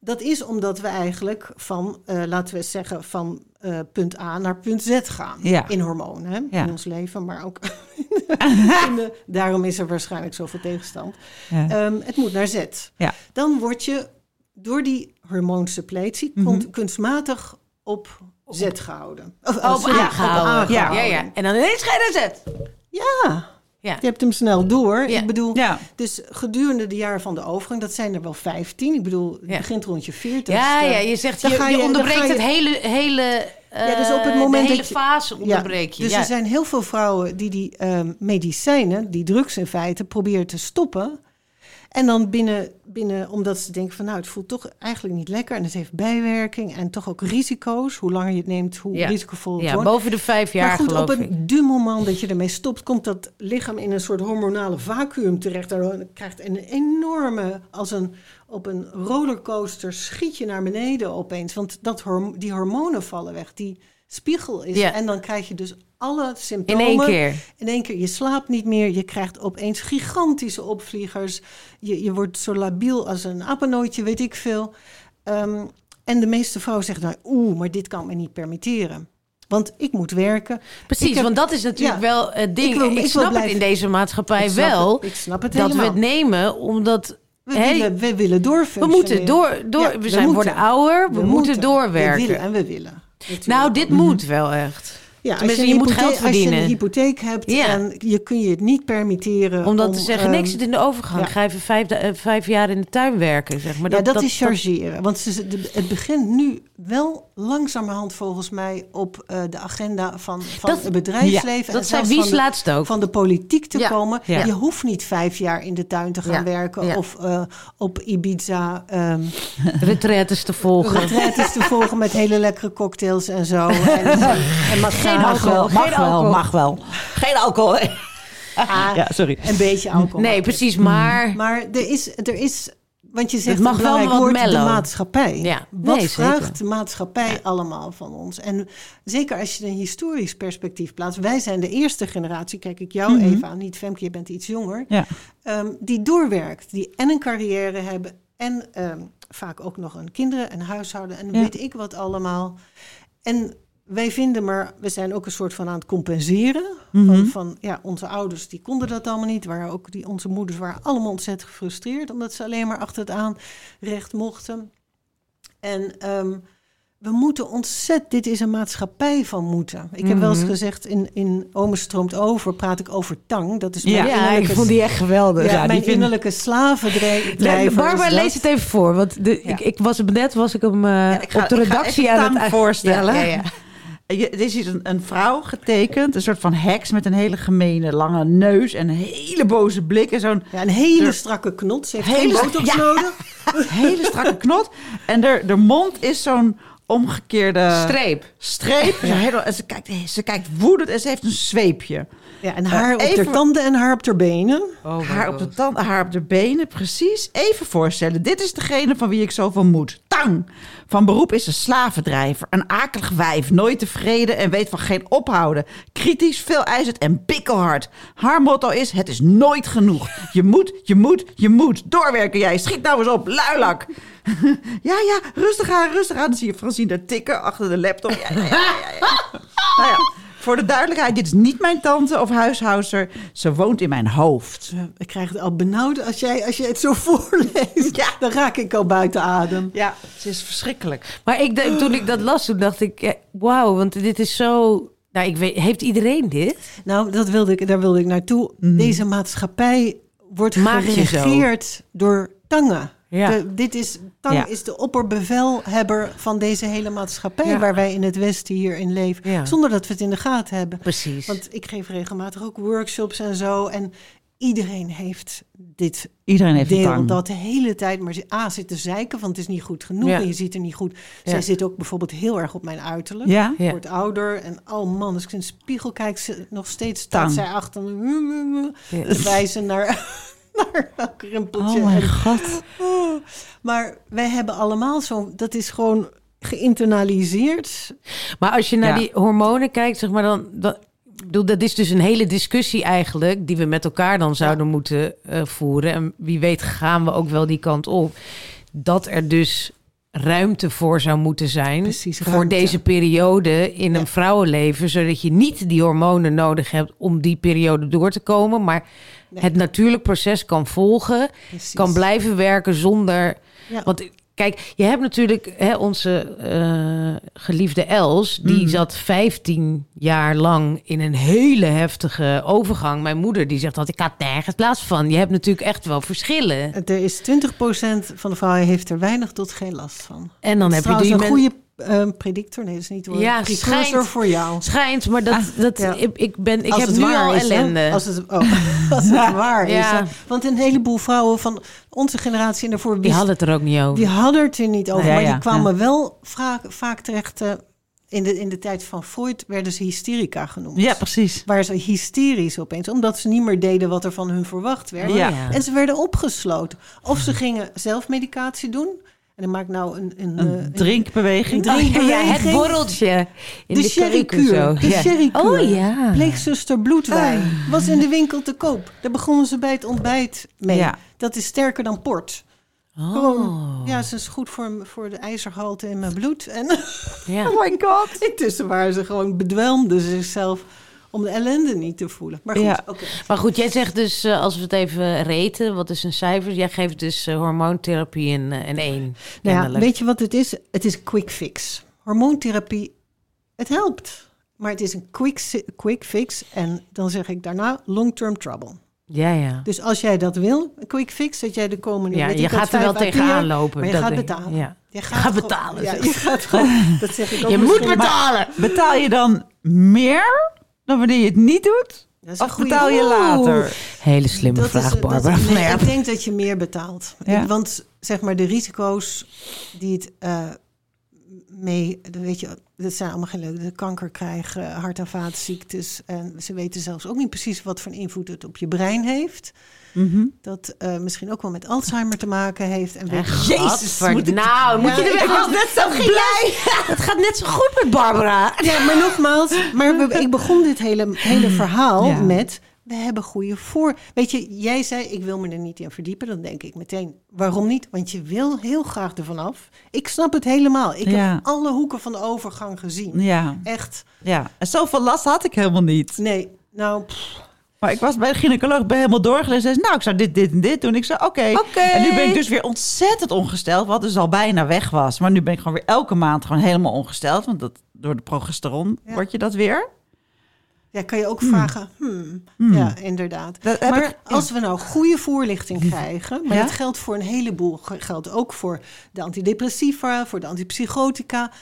dat is omdat we eigenlijk van, eh, laten we zeggen, van eh, punt A naar punt Z gaan Ja. in hormonen, hè, Ja. in ons leven, maar ook in de, daarom is er waarschijnlijk zoveel tegenstand. Ja. Ehm, het moet naar Z. Ja. Dan word je door die hormoonsuppletie Mhm. kun- kunstmatig op Z gehouden. Of, Oh, op sorry, aangehouden. Ja, ja. En dan ineens ga je naar zet. Ja, Ja. je hebt hem snel door. Ja. Ik bedoel, Ja. dus gedurende de jaren van de overgang, dat zijn er wel 15. Ik bedoel, het Ja. begint rond je 40. Ja, ja, je zegt, dan je, ga je, je- dan onderbreekt ga je- het hele, hele, eh, Ja, dus op het moment de hele dat je- fase onderbreek je. Dus ja. er zijn heel veel vrouwen die die ehm, medicijnen, die drugs in feite, proberen te stoppen. En dan binnen, binnen, omdat ze denken van nou, het voelt toch eigenlijk niet lekker en het heeft bijwerking en toch ook risico's. Hoe langer je het neemt, hoe Ja. risicovol het ja, wordt. boven de vijf jaar maar goed, op het du moment dat je ermee stopt, komt dat lichaam in een soort hormonale vacuüm terecht. Dan krijgt een enorme, als een op een rollercoaster schiet je naar beneden opeens. Want dat horm- die hormonen vallen weg, die spiegel is. Ja. En dan krijg je dus alle In symptomen. één keer. In één keer, je slaapt niet meer. Je krijgt opeens gigantische opvliegers. Je, je wordt zo labiel als een apennootje, weet ik veel. Ehm, en de meeste vrouwen zeggen dan, oeh, maar dit kan me niet permitteren. Want ik moet werken. Precies, heb- want dat is natuurlijk ja. wel het ding. Ik wil- snap het in deze maatschappij Ik wel. het, ik snap het dat we het nemen omdat... We, willen, we willen we moeten door... door Ja, we we zijn moeten. worden ouder, we, moeten, We doorwerken. willen en we willen. Natuurlijk. Nou, dit moet wel echt. Ja, als je, moet geld Als je verdienen. een hypotheek hebt Ja. en je kun je het niet permitteren. Om dan om, te zeggen, nee, ik ehm, zit in de overgang. ja. Ga even vijf, eh, vijf jaar in de tuin werken, zeg maar. ja, dat, is chargeren. Want ze- het begint nu wel langzamerhand volgens mij op eh, de agenda van, van Dat- het bedrijfsleven. en Dat Wies laatst ook. van de politiek te Ja, komen. ja. Je hoeft niet vijf jaar in de tuin te gaan Ja, werken ja. of eh, op Ibiza ehm Retraites te volgen. retraites te volgen met hele lekkere cocktails en zo. En, en massage. Mag wel, Geen mag wel, alcohol. mag wel. Geen alcohol. Ah, Ja, sorry. Een beetje alcohol. Nee, precies, maar... Maar er is, er is want je zegt Het mag wel wat woord, mellow. de maatschappij. Ja, Wat nee, vraagt zeker. de maatschappij allemaal van ons? En zeker als je een historisch perspectief plaatst. Wij zijn de eerste generatie, kijk ik jou Mhm. even aan, niet Femke, je bent iets jonger. Ja. ehm, die doorwerkt, die en een carrière hebben en ehm, vaak ook nog een kinderen en huishouden en Ja. weet ik wat allemaal. En wij vinden maar, we zijn ook een soort van aan het compenseren. Mhm. Van, van ja, onze ouders die konden dat allemaal niet. Waren ook die, onze moeders waren allemaal ontzettend gefrustreerd omdat ze alleen maar achter het aanrecht mochten. En ehm, we moeten ontzettend, dit is een maatschappij van moeten. Ik heb wel eens Mhm. gezegd, in, in Ome stroomt over, praat ik over tang. Dat is mijn Ja, ik vond die echt geweldig. ja, Ja, die mijn vind- innerlijke slavendrijver. Barbara, lees het even voor. Want de, Ja. ik, ik was net was ik hem eh, ik ga- op de redactie aan het voorstellen. Ja, ja, ja. Er is hier een, een vrouw getekend, een soort van heks met een hele gemene lange neus en een hele boze blik en zo'n Ja, een hele strakke knot. Ze heeft Hele- geen botox Ja. nodig. hele strakke knot. En de, de mond is zo'n omgekeerde Streep. streep. En ze, kijkt, ze kijkt woedend en ze heeft een zweepje. Ja, en haar op haar tanden en haar op haar benen. Oh, haar, op de tand, haar op de benen, precies. Even voorstellen, dit is degene van wie ik zoveel moet. Tang! Van beroep is een slavendrijver, een akelig wijf, nooit tevreden en weet van geen ophouden. Kritisch, veel eisend en bikkelhard. Haar motto is, het is nooit genoeg. Je moet, je moet, je moet. Doorwerken jij, schiet nou eens op, luilak. ja, ja, rustig aan, rustig aan. Dan zie je Francine daar tikken achter de laptop. Ja, ja, ja, ja, ja. nou ja, voor de duidelijkheid, dit is niet mijn tante of huishouster. Ze woont in mijn hoofd. Eh, Ik krijg het al benauwd als jij, als jij het zo voorleest. Ja. Dan raak ik al buiten adem. Ja, het is verschrikkelijk. Maar ik, toen ik dat las, toen dacht ik, ja, wauw, want dit is zo... Nou, ik weet, heeft iedereen dit? Nou, dat wilde ik, daar wilde ik naartoe. Deze maatschappij wordt Maak je geregeerd door tangen. Ja. De- dit is, tang Ja. is de opperbevelhebber van deze hele maatschappij... Ja. waar wij in het Westen hierin leven. Ja. Zonder dat we het in de gaten hebben. Precies. Want ik geef regelmatig ook workshops en zo. En iedereen heeft dit Iedereen heeft deel tang. dat de hele tijd maar A zit te zeiken, want het is niet goed genoeg en je ziet er niet goed. Zij zit ook bijvoorbeeld heel erg op mijn uiterlijk. Ja? Wordt ouder en oh man, als ik in de spiegel kijk, ze, nog steeds staat Tang. zij achter me wijzen naar, naar elk rimpeltje. Oh mijn god. oh. Maar wij hebben allemaal zo, dat is gewoon geïnternaliseerd. Maar als je naar Ja. die hormonen kijkt, zeg maar dan... dan dat is dus een hele discussie eigenlijk... die we met elkaar dan zouden moeten eh, voeren. En wie weet gaan we ook wel die kant op. Dat er dus ruimte voor zou moeten zijn... Precies, voor deze periode in Ja. een vrouwenleven... zodat je niet die hormonen nodig hebt om die periode door te komen... maar Nee. het natuurlijk proces kan volgen... Precies. kan blijven werken zonder... Ja. Want kijk, je hebt natuurlijk hè, onze eh, geliefde Els, die Mm. zat 15 jaar lang in een hele heftige overgang. Mijn moeder die zegt dat ik had nergens plaats van. Je hebt natuurlijk echt wel verschillen. Er is 20% van de vrouwen heeft er weinig tot geen last van. En dan heb je die een goede eh, predictor. Nee, dat is niet hoor. Ja, Precursor schijnt. voor jou. schijnt, maar dat, dat ja. ik, ik ben, ik Als heb nu waar al is, hè? ellende. Als het, oh, als het waar is. Hè? Want een heleboel vrouwen van onze generatie en daarvoor Die hadden het er ook niet over. die hadden het er niet over. Maar die kwamen wel vaak, vaak terecht. eh, in, de, in de tijd van Freud werden ze hysterica genoemd. Ja, precies. Waren ze hysterisch opeens, omdat ze niet meer deden wat er van hun verwacht werd. Ja. En ze werden opgesloten. Of ze gingen zelfmedicatie doen. En dan maak ik nou een, een, eh, Een een- drinkbeweging. een Oh, ja, het drinkbeweging. borreltje in De de, sherrykuur. De sherrykuur. Oh ja. Pleegzuster bloedwijn. Was in de winkel te koop. Daar begonnen ze bij het ontbijt mee. Ja. Dat is sterker dan port. Oh. Gewoon, ja, ze is goed voor, voor de ijzergehalte in mijn bloed. En Ja. Oh my god. intussen waren ze gewoon bedwelmden ze zichzelf om de ellende niet te voelen. Maar goed, Ja. oké. Maar goed, jij zegt dus, eh, als we het even reten, wat is een cijfer? Jij geeft dus eh, hormoontherapie een, eh, een 1. Nou ja, weet je wat het is? Het is quick fix. Hormoontherapie, het helpt. maar het is een quick, quick fix. En dan zeg ik daarna long-term trouble. Ja, ja. Dus als jij dat wil, een quick fix, dat jij de komende... Ja, je gaat er wel tegenaan lopen. Maar je dat gaat betalen. Ja. Je gaat betalen, Ja, je gaat gewoon... Dat zeg ik ook Je moet maar betalen. Betaal je dan meer dan wanneer je het niet doet? dat is een betaal je later? Hele slimme Dat vraag, is, Barbara. Nee, ik denk dat je meer betaalt. Ja. Ik- want zeg maar de risico's die het eh, mee, dat weet je, dat zijn allemaal geen leuke. Kanker krijgen, hart- en vaatziektes. En ze weten zelfs ook niet precies wat voor invloed het op je brein heeft. Mhm. Dat eh, misschien ook wel met Alzheimer te maken heeft. En je- Jezus, Gadver- moet ik- Nou, moet Ja, je er ik weer was net zo blij. Het gaat net zo goed met Barbara. Ja, maar nogmaals, maar ik begon dit hele, hele verhaal Ja. met... We hebben goede voor. Weet je, jij zei, ik wil me er niet in verdiepen. Dan denk ik meteen, waarom niet? Want je wil heel graag ervan af. Ik snap het helemaal. Ik Ja. heb alle hoeken van de overgang gezien. Ja, Echt, ja. En zoveel last had ik helemaal niet. nee. Nou, pff, Maar ik was bij de gynaecoloog, ben helemaal doorgelezen. Zei, nou, ik zou dit, dit en dit doen. Ik zei, oké. En nu ben ik dus weer ontzettend ongesteld, wat dus al bijna weg was. Maar nu ben ik gewoon weer elke maand gewoon helemaal ongesteld. Want dat, door de progesteron Ja. word je dat weer. Ja, kan je ook vragen. Hmm, Ja, inderdaad. Dat maar ik- als we nou goede voorlichting krijgen, maar Ja? dat geldt voor een heleboel, geldt ook voor de antidepressiva, voor de antipsychotica.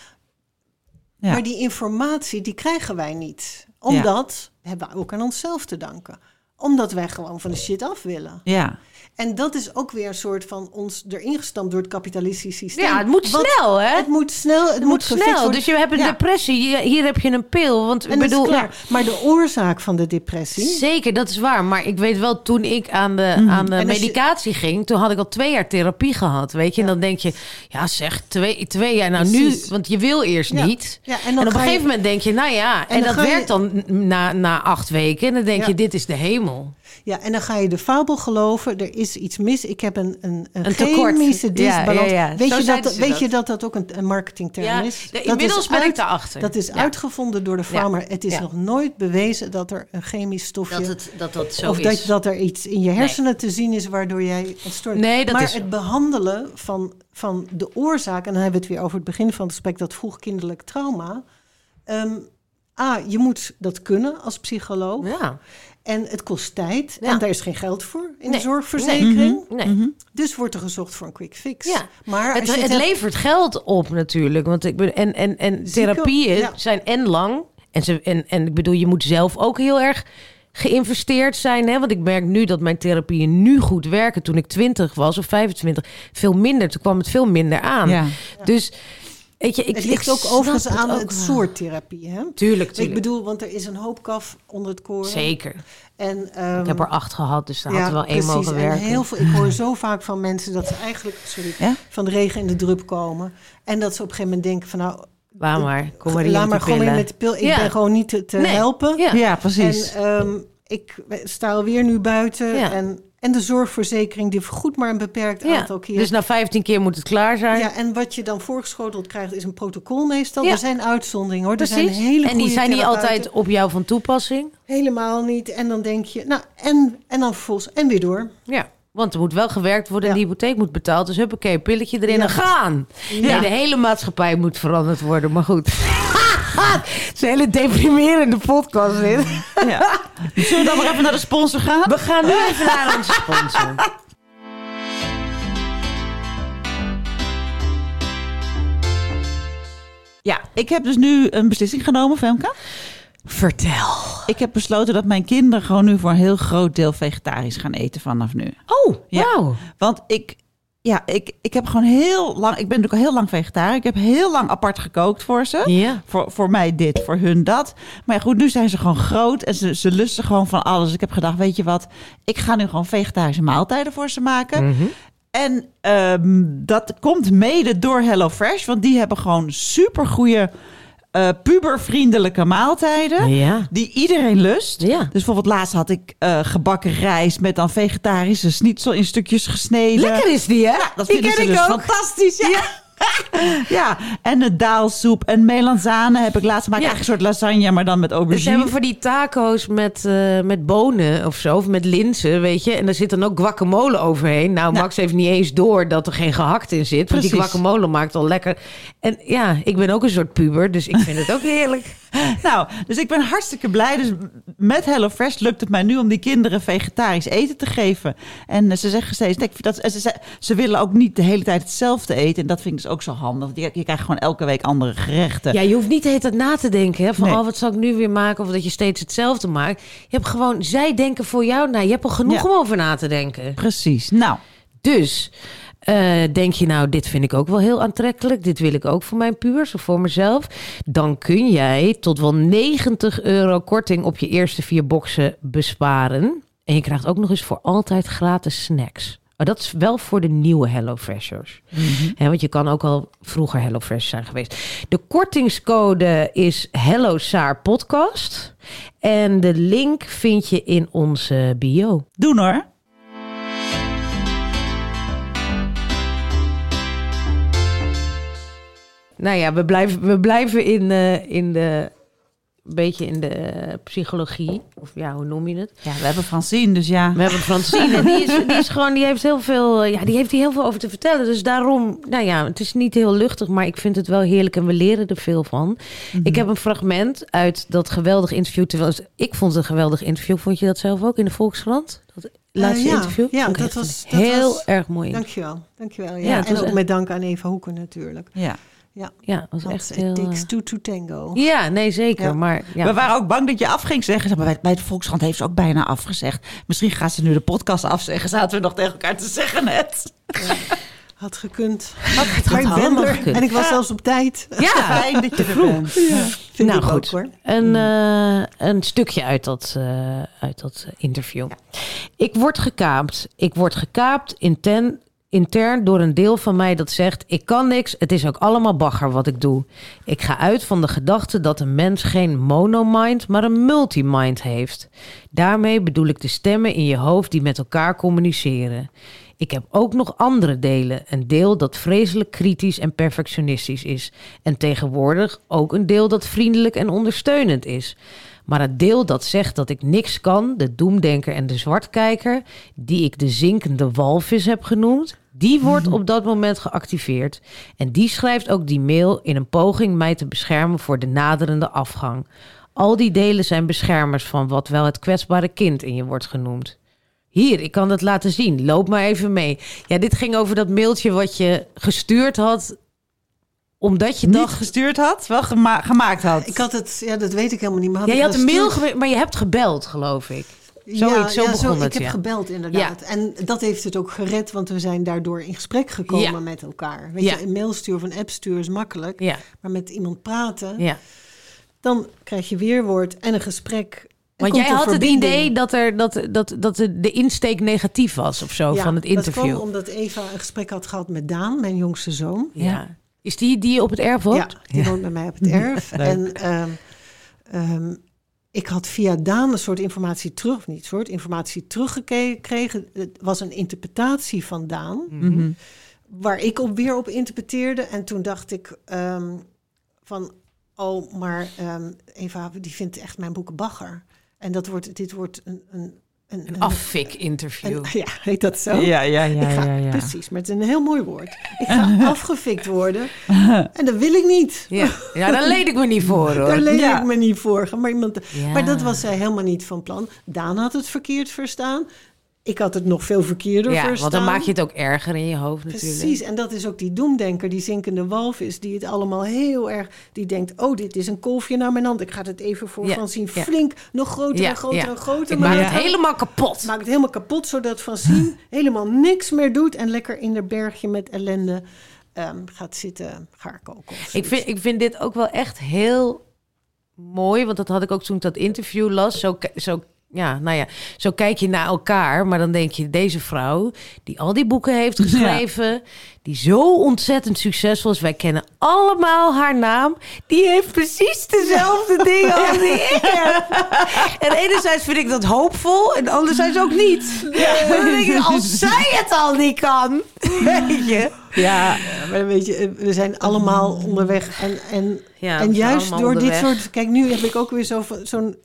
Ja. Maar die informatie, die krijgen wij niet. Omdat, hebben we ook aan onszelf te danken. Omdat wij gewoon van de shit af willen. Ja. En dat is ook weer een soort van ons erin gestampt door het kapitalistische systeem. Ja, het moet Wat- snel, hè? Het moet snel, het, Het moet snel. Dus je hebt een Ja. depressie. Hier- heb je een pil. Want ik En bedoel. Maar de oorzaak van de depressie... Zeker, dat is waar. Maar ik weet wel, toen ik aan de, Mhm. aan de En als je- medicatie ging, toen had ik al twee jaar therapie gehad. Weet je, en dan denk je, ja zeg, twee, twee jaar. Nou Precies. nu, want je wil eerst niet. Ja, en En, dan op een je- gegeven moment denk je, nou ja, en, dan dat je- werkt dan na, na acht weken. En dan denk je, dit is de hemel. Ja, en dan ga je de fabel geloven. Er is iets mis. Ik heb een, een, een, Een chemische Ja, disbalans. ja, ja. Weet, Zo je dat, weet dat. je dat dat ook een, een marketingterm Ja, is? de- Dat inmiddels ben ik daarachter. Dat is Ja. uitgevonden door de Ja. farmer. Het is Ja. nog nooit bewezen dat er een chemisch stofje... Dat het, dat, dat zo of is. dat, dat er iets in je hersenen te zien is waardoor jij ontstoord Nee, dat Maar is zo. het behandelen van, van de oorzaak... en dan hebben we het weer over het begin van het gesprek... dat vroegkinderlijk trauma... Ehm, A, je moet dat kunnen als psycholoog. Ja. En het kost tijd. Ja. En daar is geen geld voor in de Nee. zorgverzekering. Nee. Dus wordt er gezocht voor een quick fix. Ja. Maar Het, het hebt- levert geld op natuurlijk. Want ik ben, en, en, en therapieën ja. zijn en lang. En, ze, en, en ik bedoel, je moet zelf ook heel erg geïnvesteerd zijn. Hè? Want ik merk nu dat mijn therapieën nu goed werken. Toen ik 20 was of 25, veel minder. Toen kwam het veel minder aan. Ja. Dus weet je, ik, het ik ligt ook overigens aan ook het wel. soort therapie. Hè? Tuurlijk, Ik bedoel, want er is een hoop kaf onder het koren. Zeker. En, ehm, Ik heb er acht gehad, dus daar had er wel één precies. mogen En werken. heel veel, ik hoor zo vaak van mensen dat ze eigenlijk sorry, Ja? van de regen in de drup komen. En dat ze op een gegeven moment denken van nou, Laat maar, kom maar hier laat maar gewoon weer pillen. met de pil. Ik Ja. ben gewoon niet te, te Nee. helpen. Ja. Ja, precies. En ehm, ik sta alweer nu buiten. Ja. En, en de zorgverzekering die vergoedt maar een beperkt Ja. aantal keer. Dus na 15 keer moet het klaar zijn. ja, en wat je dan voorgeschoteld krijgt is een protocol meestal. Ja. Er zijn uitzonderingen hoor. Er zijn hele en die zijn niet altijd op jou van toepassing. Helemaal niet. En dan denk je, nou, en, en dan vervolgens, en weer door. Ja, want er moet wel gewerkt worden en Ja. de hypotheek moet betaald. Dus huppakee, pilletje erin en gaan. Nee, de hele maatschappij moet veranderd worden, maar goed. Het is een hele deprimerende podcast dit. Ja. Zullen we dan maar even naar de sponsor gaan? We gaan nu even naar onze sponsor. Ja, ik heb dus nu een beslissing genomen, Femke. Vertel. Ik heb besloten dat mijn kinderen gewoon nu voor een heel groot deel vegetarisch gaan eten vanaf nu. Oh, Ja. wauw. Want ik, ja, ik, ik heb gewoon heel lang, ik ben natuurlijk al heel lang vegetariër. Ik heb heel lang apart gekookt voor ze. Ja. Voor, voor mij dit, voor hun dat. Maar ja, goed, nu zijn ze gewoon groot en ze, ze lusten gewoon van alles. Ik heb gedacht, weet je wat, ik ga nu gewoon vegetarische maaltijden voor ze maken. Mhm. En ehm, dat komt mede door HelloFresh, want die hebben gewoon supergoeie eh pubervriendelijke maaltijden. Ja. Die iedereen lust. Ja. Dus bijvoorbeeld laatst had ik eh, gebakken rijst met dan vegetarische schnitzel in stukjes gesneden. Lekker is die, hè? Dat die vinden ken ze ik dus ook. fantastisch. Ja. Ja, en de daalsoep en melanzane heb ik laatst gemaakt. Ja. Eigenlijk een soort lasagne, maar dan met Ze aubergine. hebben voor die taco's met, eh, met bonen of zo, of met linzen, weet je. En daar zit dan ook guacamole overheen. Nou. Max heeft niet eens door dat er geen gehakt in zit. Want die guacamole maakt al lekker. En ja, ik ben ook een soort puber, dus ik vind het ook heerlijk. Nou, dus ik ben hartstikke blij. Dus met HelloFresh lukt het mij nu om die kinderen vegetarisch eten te geven. En eh, ze zeggen steeds, nee, dat, ze, ze, ze willen ook niet de hele tijd hetzelfde eten. En dat vind ik dus ook zo handig. Je, je krijgt gewoon elke week andere gerechten. Ja, je hoeft niet de hele tijd na te denken hè, van Nee. oh, wat zal ik nu weer maken? Of dat je steeds hetzelfde maakt. Je hebt gewoon, zij denken voor jou, nou, je hebt al genoeg Ja. om over na te denken. Precies. Nou, Dus eh, denk je nou, dit vind ik ook wel heel aantrekkelijk. Dit wil ik ook voor mijn puurs of voor mezelf. Dan kun jij tot wel 90 euro korting op je eerste vier boxen besparen. En je krijgt ook nog eens voor altijd gratis snacks. Maar dat is wel voor de nieuwe HelloFreshers. Hè, want je kan ook al vroeger HelloFresh zijn geweest. De kortingscode is Hello Saar Podcast. En de link vind je in onze bio. doen hoor. Nou ja, we blijven, we blijven in, eh, in de. Een beetje in de eh, psychologie. Of ja, hoe noem je het? Ja, we hebben Francine, dus ja. We hebben Francine. en die is, die is gewoon, die heeft heel veel. eh, Ja, die heeft hier heel veel over te vertellen. Dus daarom, nou ja, het is niet heel luchtig, maar ik vind het wel heerlijk en we leren er veel van. Ik heb een fragment uit dat geweldig interview. Terwijl ik vond het een geweldig interview. Vond je dat zelf ook in de Volkskrant? Dat laatste ja. interview? Ja, dat was- dat heel was- erg mooi. Dankjewel. Dankjewel. Ja, Ja, en ook met dank aan Eva Hoeken natuurlijk. ja. Ja, Ja, dat was want echt heel. takes eh, two to tango. Ja, nee, zeker. Ja. Maar ja. We waren ook bang dat je af ging zeggen. Zeg Maar bij, bij de Volkskrant heeft ze ook bijna afgezegd. Misschien gaat ze nu de podcast afzeggen. Zaten we nog tegen elkaar te zeggen net. Had gekund. had ik ben er. gekund. En ik was zelfs op tijd. Ja, Fijn dat je er bent. Vind nou ik goed. ook hoor. Een, eh, een stukje uit dat, eh, uit dat interview. Ik word gekaapt. Ik word gekaapt intern, intern door een deel van mij dat zegt... ik kan niks, het is ook allemaal bagger wat ik doe. Ik ga uit van de gedachte dat een mens geen monomind... maar een multimind heeft. Daarmee bedoel ik de stemmen in je hoofd die met elkaar communiceren. Ik heb ook nog andere delen. Een deel dat vreselijk kritisch en perfectionistisch is. En tegenwoordig ook een deel dat vriendelijk en ondersteunend is. Maar het deel dat zegt dat ik niks kan, de doemdenker en de zwartkijker, die ik de zinkende walvis heb genoemd, die wordt op dat moment geactiveerd. En die schrijft ook die mail in een poging mij te beschermen voor de naderende afgang. Al die delen zijn beschermers van wat wel het kwetsbare kind in je wordt genoemd. Hier, ik kan het laten zien. Loop maar even mee. Ja, dit ging over dat mailtje wat je gestuurd had. Omdat je Niet dacht. gestuurd had, wel gema- gemaakt had. Ik had het, ja, dat weet ik helemaal niet. Maar had Ja, je had een mail maar je hebt gebeld, geloof ik. Zoiets, zo begon Ik het, heb ja. gebeld inderdaad. En dat heeft het ook gered, want we zijn daardoor in gesprek gekomen Ja. met elkaar. Weet Ja. je, een mail sturen of een app sturen is makkelijk. Ja, Maar met iemand praten, ja. dan krijg je weerwoord en een gesprek. en Want jij had het idee dat, er, dat, dat, dat de insteek negatief was of zo Ja, van het Dat interview. kwam omdat Eva een gesprek had gehad met Daan, mijn jongste zoon. ja. Is die die je op het erf woont? Ja, die woont bij mij op het erf. En ehm, ehm, ik had via Daan een soort informatie terug, of niet soort informatie teruggekregen. Het was een interpretatie van Daan, Mhm. waar ik op weer op interpreteerde. En toen dacht ik ehm, van, oh, maar ehm, Eva, die vindt echt mijn boeken bagger. En dat wordt, dit wordt een... een, een, Een affik-interview. een- ja, heet dat zo? Ja, ja, ja, ik ga, ja, ja. Precies, maar het is een heel mooi woord. Ik ga afgefikt worden en dat wil ik niet. Ja. ja, daar leed ik me niet voor hoor. Daar leed Ja. ik me niet voor. Maar, iemand, Ja. maar dat was zij helemaal niet van plan. Daan had het verkeerd verstaan. Ik had het nog veel verkeerder Ja, verstaan. want dan maak je het ook erger in je hoofd natuurlijk. Precies, en dat is ook die doemdenker, die zinkende walvis, die het allemaal heel erg, die denkt, oh, dit is een kolfje naar mijn hand. Ik ga het even voor Ja, Francine ja. flink, nog groter en groter en groter. Ik maak het helemaal kapot. Maak het helemaal kapot, zodat Francine helemaal niks meer doet en lekker in de bergje met ellende ehm, gaat zitten gaarkoken. Ik vind, ik vind dit ook wel echt heel mooi. Want dat had ik ook toen ik dat interview las. Zo, zo ja, nou ja, zo kijk je naar elkaar, maar dan denk je, deze vrouw die al die boeken heeft geschreven, die zo ontzettend succesvol is, wij kennen allemaal haar naam, die heeft precies dezelfde dingen als die ik heb. En enerzijds vind ik dat hoopvol en anderzijds ook niet. Dan denk ik, als zij het al niet kan, weet je. Ja, Maar weet je, we zijn allemaal onderweg. En, en, en juist door dit soort... Kijk, nu heb ik ook weer zo zo'n...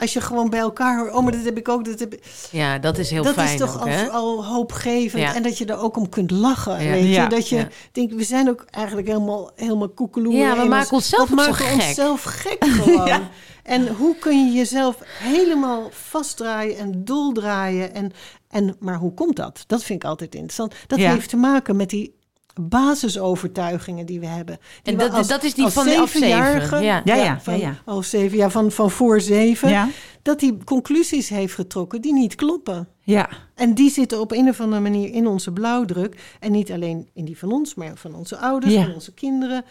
Als je gewoon bij elkaar hoort... Oh, maar dat heb ik ook, dat heb ik... Ja, dat is heel dat fijn is toch ook, al, al hoopgevend. Ja. En dat je er ook om kunt lachen, Ja. weet je. Ja. Dat je Ja. denkt, we zijn ook eigenlijk helemaal, helemaal koekeloe. Ja, we maken onszelf Dat ook zo maken we gek. onszelf gek gewoon. Ja. En hoe kun je jezelf helemaal vastdraaien en doldraaien? En, en, maar hoe komt dat? Dat vind ik altijd interessant. Dat Ja. heeft te maken met die basisovertuigingen die we hebben. Die En we dat- als- dat is die als van de zevenjarige- ja. Ja, ja, van, ja, ja. Als zeven, ja, van, van voor zeven. ja, Dat hij conclusies heeft getrokken die niet kloppen. ja. En die zitten op een of andere manier in onze blauwdruk. En niet alleen in die van ons, maar van onze ouders, Ja. van onze kinderen.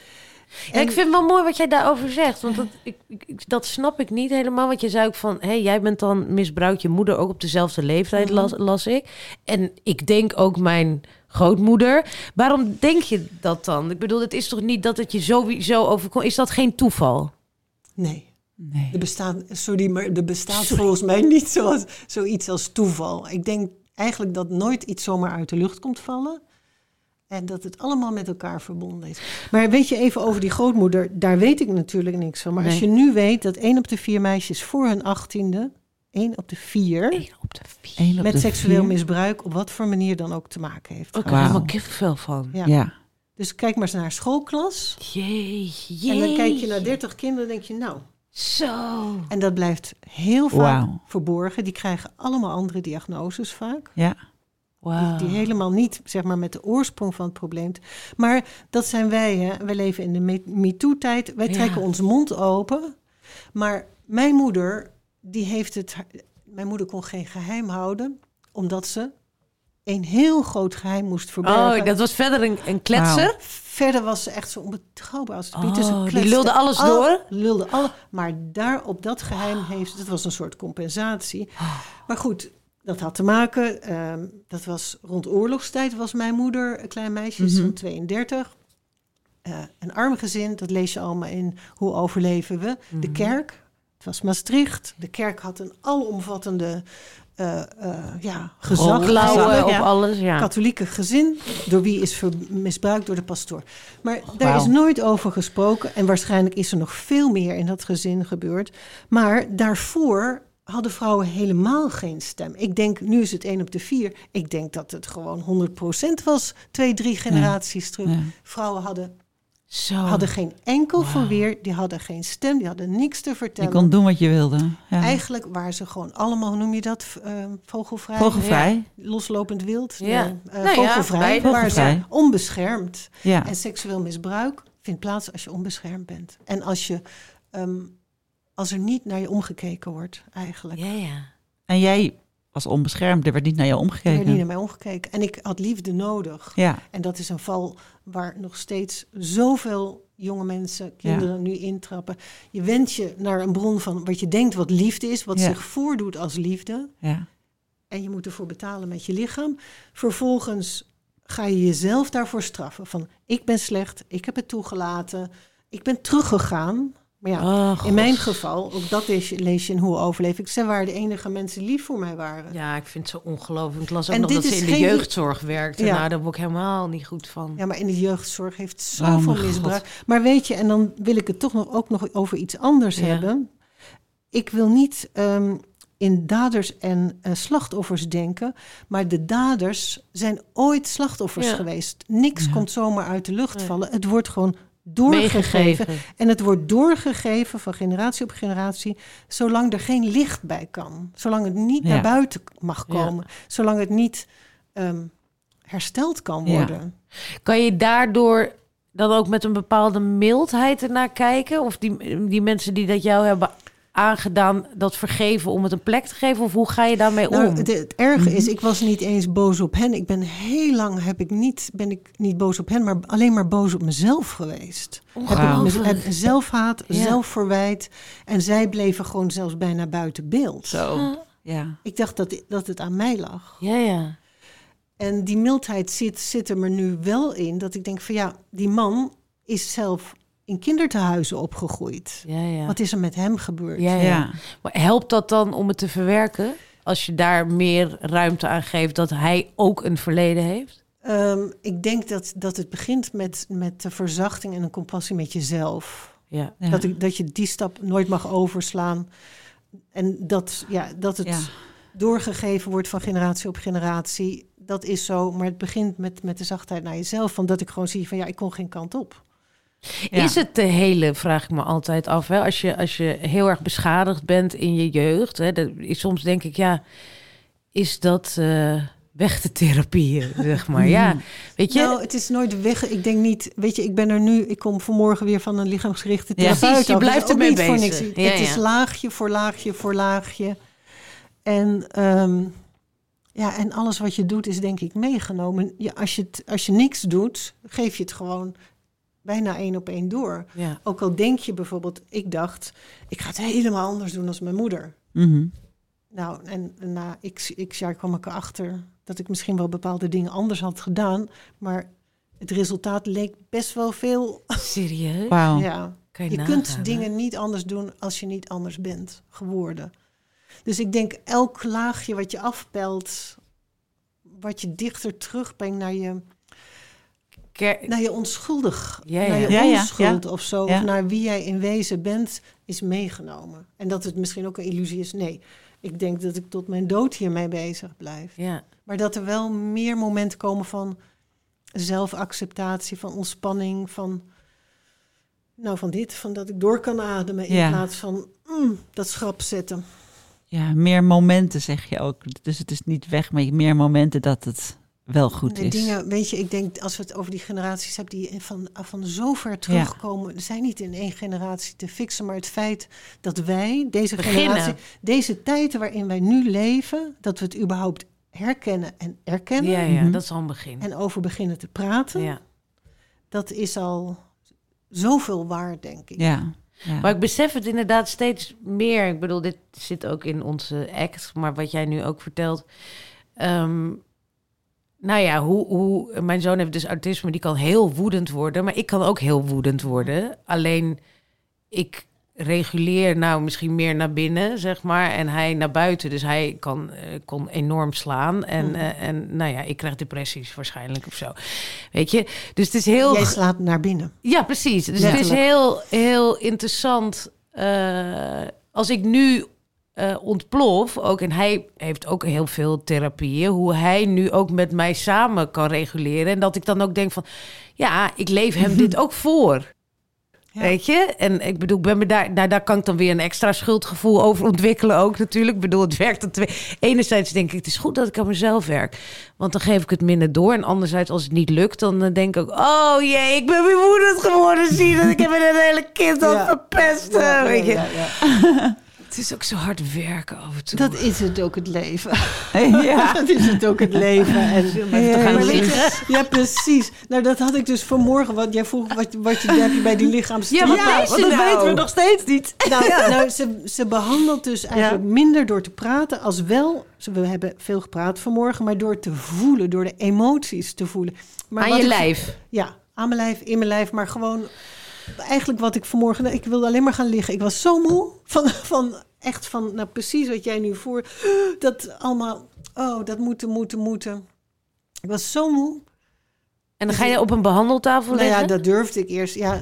Ja, ik vind het wel mooi wat jij daarover zegt. Want dat, ik, ik- dat snap ik niet helemaal. Want je zei ook van... Hé, jij bent dan misbruikt je moeder ook op dezelfde leeftijd, las, las ik. En ik denk ook mijn grootmoeder. Waarom denk je dat dan? Ik bedoel, het is toch niet dat het je sowieso overkomt? Is dat geen toeval? Nee, Nee. er bestaat, sorry, maar er bestaat volgens mij niet zoals, zoiets als toeval. Ik denk eigenlijk dat nooit iets zomaar uit de lucht komt vallen. En dat het allemaal met elkaar verbonden is. Maar weet je even over die grootmoeder, daar weet ik natuurlijk niks van. Maar als je nu weet dat één op de vier meisjes voor hun achttiende, één op de vier, Eén op de vier. Op met de seksueel vier. misbruik, op wat voor manier dan ook te maken heeft. Ook helemaal kippenvel van. Ja. Ja. Dus kijk maar eens naar schoolklas. Jee, jee. En dan kijk je naar 30 kinderen en denk je, nou. Zo. En dat blijft heel vaak verborgen. Die krijgen allemaal andere diagnoses vaak. Ja. Wauw. Die helemaal niet zeg maar, met de oorsprong van het probleem. Maar dat zijn wij. Hè. Wij leven in de Me- MeToo-tijd. Wij Ja. trekken ons mond open. Maar mijn moeder, die heeft het. Mijn moeder kon geen geheim houden, omdat ze een heel groot geheim moest verbergen. Oh, dat was verder een, een kletser. Verder was ze echt zo onbetrouwbaar als het Piet. Oh, die lulde alles al- door? Lulde alle, maar daar op dat geheim heeft... Dat was een soort compensatie. Maar goed, dat had te maken... ehm, dat was rond oorlogstijd was mijn moeder een klein meisje, Mhm. zo'n 32. Eh, een arm gezin, dat lees je allemaal in Hoe overleven we? Mhm. De kerk, het was Maastricht. De kerk had een alomvattende eh, ja, gezag. Op ja. alles, ja. Katholieke gezin, door wie is misbruikt door de pastoor. Maar daar is nooit over gesproken. En waarschijnlijk is er nog veel meer in dat gezin gebeurd. Maar daarvoor hadden vrouwen helemaal geen stem. Ik denk, nu is het één op de vier. Ik denk dat het gewoon 100% was, twee, drie generaties terug. Ja. Vrouwen hadden, Zo. hadden geen enkel verweer. Die hadden geen stem, die hadden niks te Je vertellen. kon doen wat je wilde. Ja. Eigenlijk waren ze gewoon allemaal, hoe noem je dat, V- eh, vogelvrij? Loslopend wild. Ja. Nee, eh, Nou ja, vogelvrij. Waar ze onbeschermd. Ja. En seksueel misbruik vindt plaats als je onbeschermd bent. En als, je, ehm, als er niet naar je omgekeken wordt, eigenlijk. Ja, ja. En jij was onbeschermd. Er werd niet naar jou Er werd niet omgekeken. naar mij omgekeken. En ik had liefde nodig. Ja. En dat is een val waar nog steeds zoveel jonge mensen, kinderen nu intrappen. Je wendt je naar een bron van wat je denkt wat liefde is, wat Ja. zich voordoet als liefde. Ja. En je moet ervoor betalen met je lichaam. Vervolgens ga je jezelf daarvoor straffen. Van ik ben slecht, ik heb het toegelaten, ik ben teruggegaan. Maar ja, Oh, in mijn geval, ook dat lees je, lees je in Hoe overleef ik. Zij waren de enige mensen die lief voor mij waren. Ja, ik vind het zo ongelooflijk. Ik las ook En nog dit dat ze is in de jeugdzorg werkte. Ja. Nou, daar word ik helemaal niet goed van. Ja, maar in de jeugdzorg heeft Oh zoveel mijn misbruik. Maar weet je, en dan wil ik het toch nog, ook nog over iets anders Ja. hebben. Ik wil niet ehm, in daders en eh, slachtoffers denken, maar de daders zijn ooit slachtoffers Ja. geweest. Niks Ja. komt zomaar uit de lucht vallen. Het wordt gewoon doorgegeven. Meegegeven. En het wordt doorgegeven van generatie op generatie, zolang er geen licht bij kan. Zolang het niet Ja. naar buiten mag Ja. komen. Zolang het niet ehm, hersteld kan Ja. worden. Kan je daardoor dan ook met een bepaalde mildheid ernaar kijken? Of die, die mensen die dat jou hebben aangedaan, dat vergeven om het een plek te geven? Of hoe ga je daarmee Nou, om? het, het erge is, ik was niet eens boos op hen. Ik ben heel lang heb ik niet, ben ik niet boos op hen, maar alleen maar boos op mezelf geweest. Heb ik zelfhaat, Ja. zelfverwijt. En zij bleven gewoon zelfs bijna buiten beeld. Zo. Ja. Ik dacht dat, dat het aan mij lag. Ja, ja. En die mildheid zit, zit er me nu wel in. Dat ik denk van ja, die man is zelf in kindertehuizen opgegroeid. Ja, ja. Wat is er met hem gebeurd? Ja, ja. Ja. Maar helpt dat dan om het te verwerken? Als je daar meer ruimte aan geeft dat hij ook een verleden heeft? Ehm, ik denk dat, dat het begint met, met de verzachting en een compassie met jezelf. Ja. Ja. Dat, ik, dat je die stap nooit mag overslaan. En dat, ja, dat het Ja. doorgegeven wordt van generatie op generatie. Dat is zo, maar het begint met, met de zachtheid naar jezelf. Van dat ik gewoon zie van ja, ik kon geen kant op. Ja. Is het de hele, vraag ik me altijd af, hè? Als, je, als je heel erg beschadigd bent in je jeugd, hè? Dat, soms denk ik, ja, is dat eh, weg te therapieën, zeg maar? Ja, weet je? Nou, het is nooit weg. Ik denk niet, weet je, ik ben er nu, ik kom vanmorgen weer van een lichaamsgerichte Ja. therapeut. Precies, je blijft ermee niet voor bezig. niks. Ja, het is ja. laagje voor laagje voor laagje. En, ehm, ja, en alles wat je doet is denk ik meegenomen. Ja, als, je het, als je niks doet, geef je het gewoon bijna één op één door. ja. Ook al denk je bijvoorbeeld, ik dacht, ik ga het helemaal anders doen als mijn moeder. Mhm. Nou, en na x, x jaar kwam ik erachter dat ik misschien wel bepaalde dingen anders had gedaan. Maar het resultaat leek best wel veel. Serieus? Wauw. Ja, Kan je je nagaan, kunt hè? dingen niet anders doen als je niet anders bent geworden. Dus ik denk elk laagje wat je afpelt, wat je dichter terugbrengt naar je, Ker- naar je onschuldig, Ja, ja. naar je Ja, ja, onschuld ja. of zo, Ja. of naar wie jij in wezen bent, is meegenomen. En dat het misschien ook een illusie is, nee. Ik denk dat ik tot mijn dood hiermee bezig blijf. ja. Maar dat er wel meer momenten komen van zelfacceptatie, van ontspanning, van, nou, van dit, van dat ik door kan ademen in Ja. plaats van mm, dat schrap zetten. Ja, meer momenten zeg je ook. Dus het is niet weg, maar meer momenten dat het wel goed is. dingen, weet je, ik denk als we het over die generaties hebben die van, van zo ver terugkomen, er zijn niet in één generatie te fixen, maar het feit dat wij, deze Beginnen. generatie, deze tijden waarin wij nu leven, dat we het überhaupt herkennen en erkennen ja, ja, Mhm. dat is al een begin. en over beginnen te praten, Ja. dat is al zoveel waard, denk ik. Ja. ja. Maar ik besef het inderdaad steeds meer. Ik bedoel, dit zit ook in onze act, maar wat jij nu ook vertelt. Ehm, nou ja, hoe, hoe, mijn zoon heeft dus autisme, die kan heel woedend worden, maar ik kan ook heel woedend worden. Alleen ik reguleer nou misschien meer naar binnen, zeg maar, en hij naar buiten. Dus hij kan, eh, kon enorm slaan en, Mhm. eh, en nou ja, ik krijg depressies waarschijnlijk of zo. Weet je? Dus het is heel Jij slaat naar binnen. ja, precies. Dus het is heel, heel interessant. eh, als ik nu eh, ontplof, ook, en hij heeft ook heel veel therapieën, hoe hij nu ook met mij samen kan reguleren. En dat ik dan ook denk van, ja, ik leef hem dit ook voor. Ja. Weet je? En ik bedoel, ben me daar, daar, daar kan ik dan weer een extra schuldgevoel over ontwikkelen ook natuurlijk. Ik bedoel, het werkt aan twee. Enerzijds denk ik, het is goed dat ik aan mezelf werk. Want dan geef ik het minder door. En anderzijds, als het niet lukt, dan eh, denk ik ook... Oh jee, ik ben weer woedend geworden. Zie je dat ik heb een hele kind Ja. verpesten. Ja, weet je? ja, ja. Het is ook zo hard werken af en toe. Dat is het ook het leven. ja. dat is het ook het leven. En, gaan Maar je, liggen. ja, precies. Nou, dat had ik dus vanmorgen. Want jij vroeg wat, wat je, heb je bij die lichaams. Ja, wat Ja, nou? want dat nou? weten we nog steeds niet. Nou, nou ze, ze behandelt dus eigenlijk minder door te praten als wel. We hebben veel gepraat vanmorgen, maar door te voelen, door de emoties te voelen. Maar Aan je ik- lijf. Ja, aan mijn lijf, in mijn lijf, maar gewoon eigenlijk wat ik vanmorgen. Ik wilde alleen maar gaan liggen. Ik was zo moe van, van echt van, nou precies wat jij nu voor. Dat allemaal, oh, dat moeten, moeten, moeten. Ik was zo moe. En dan ga je op een behandeltafel Nou ja, liggen? dat durfde ik eerst. Ja,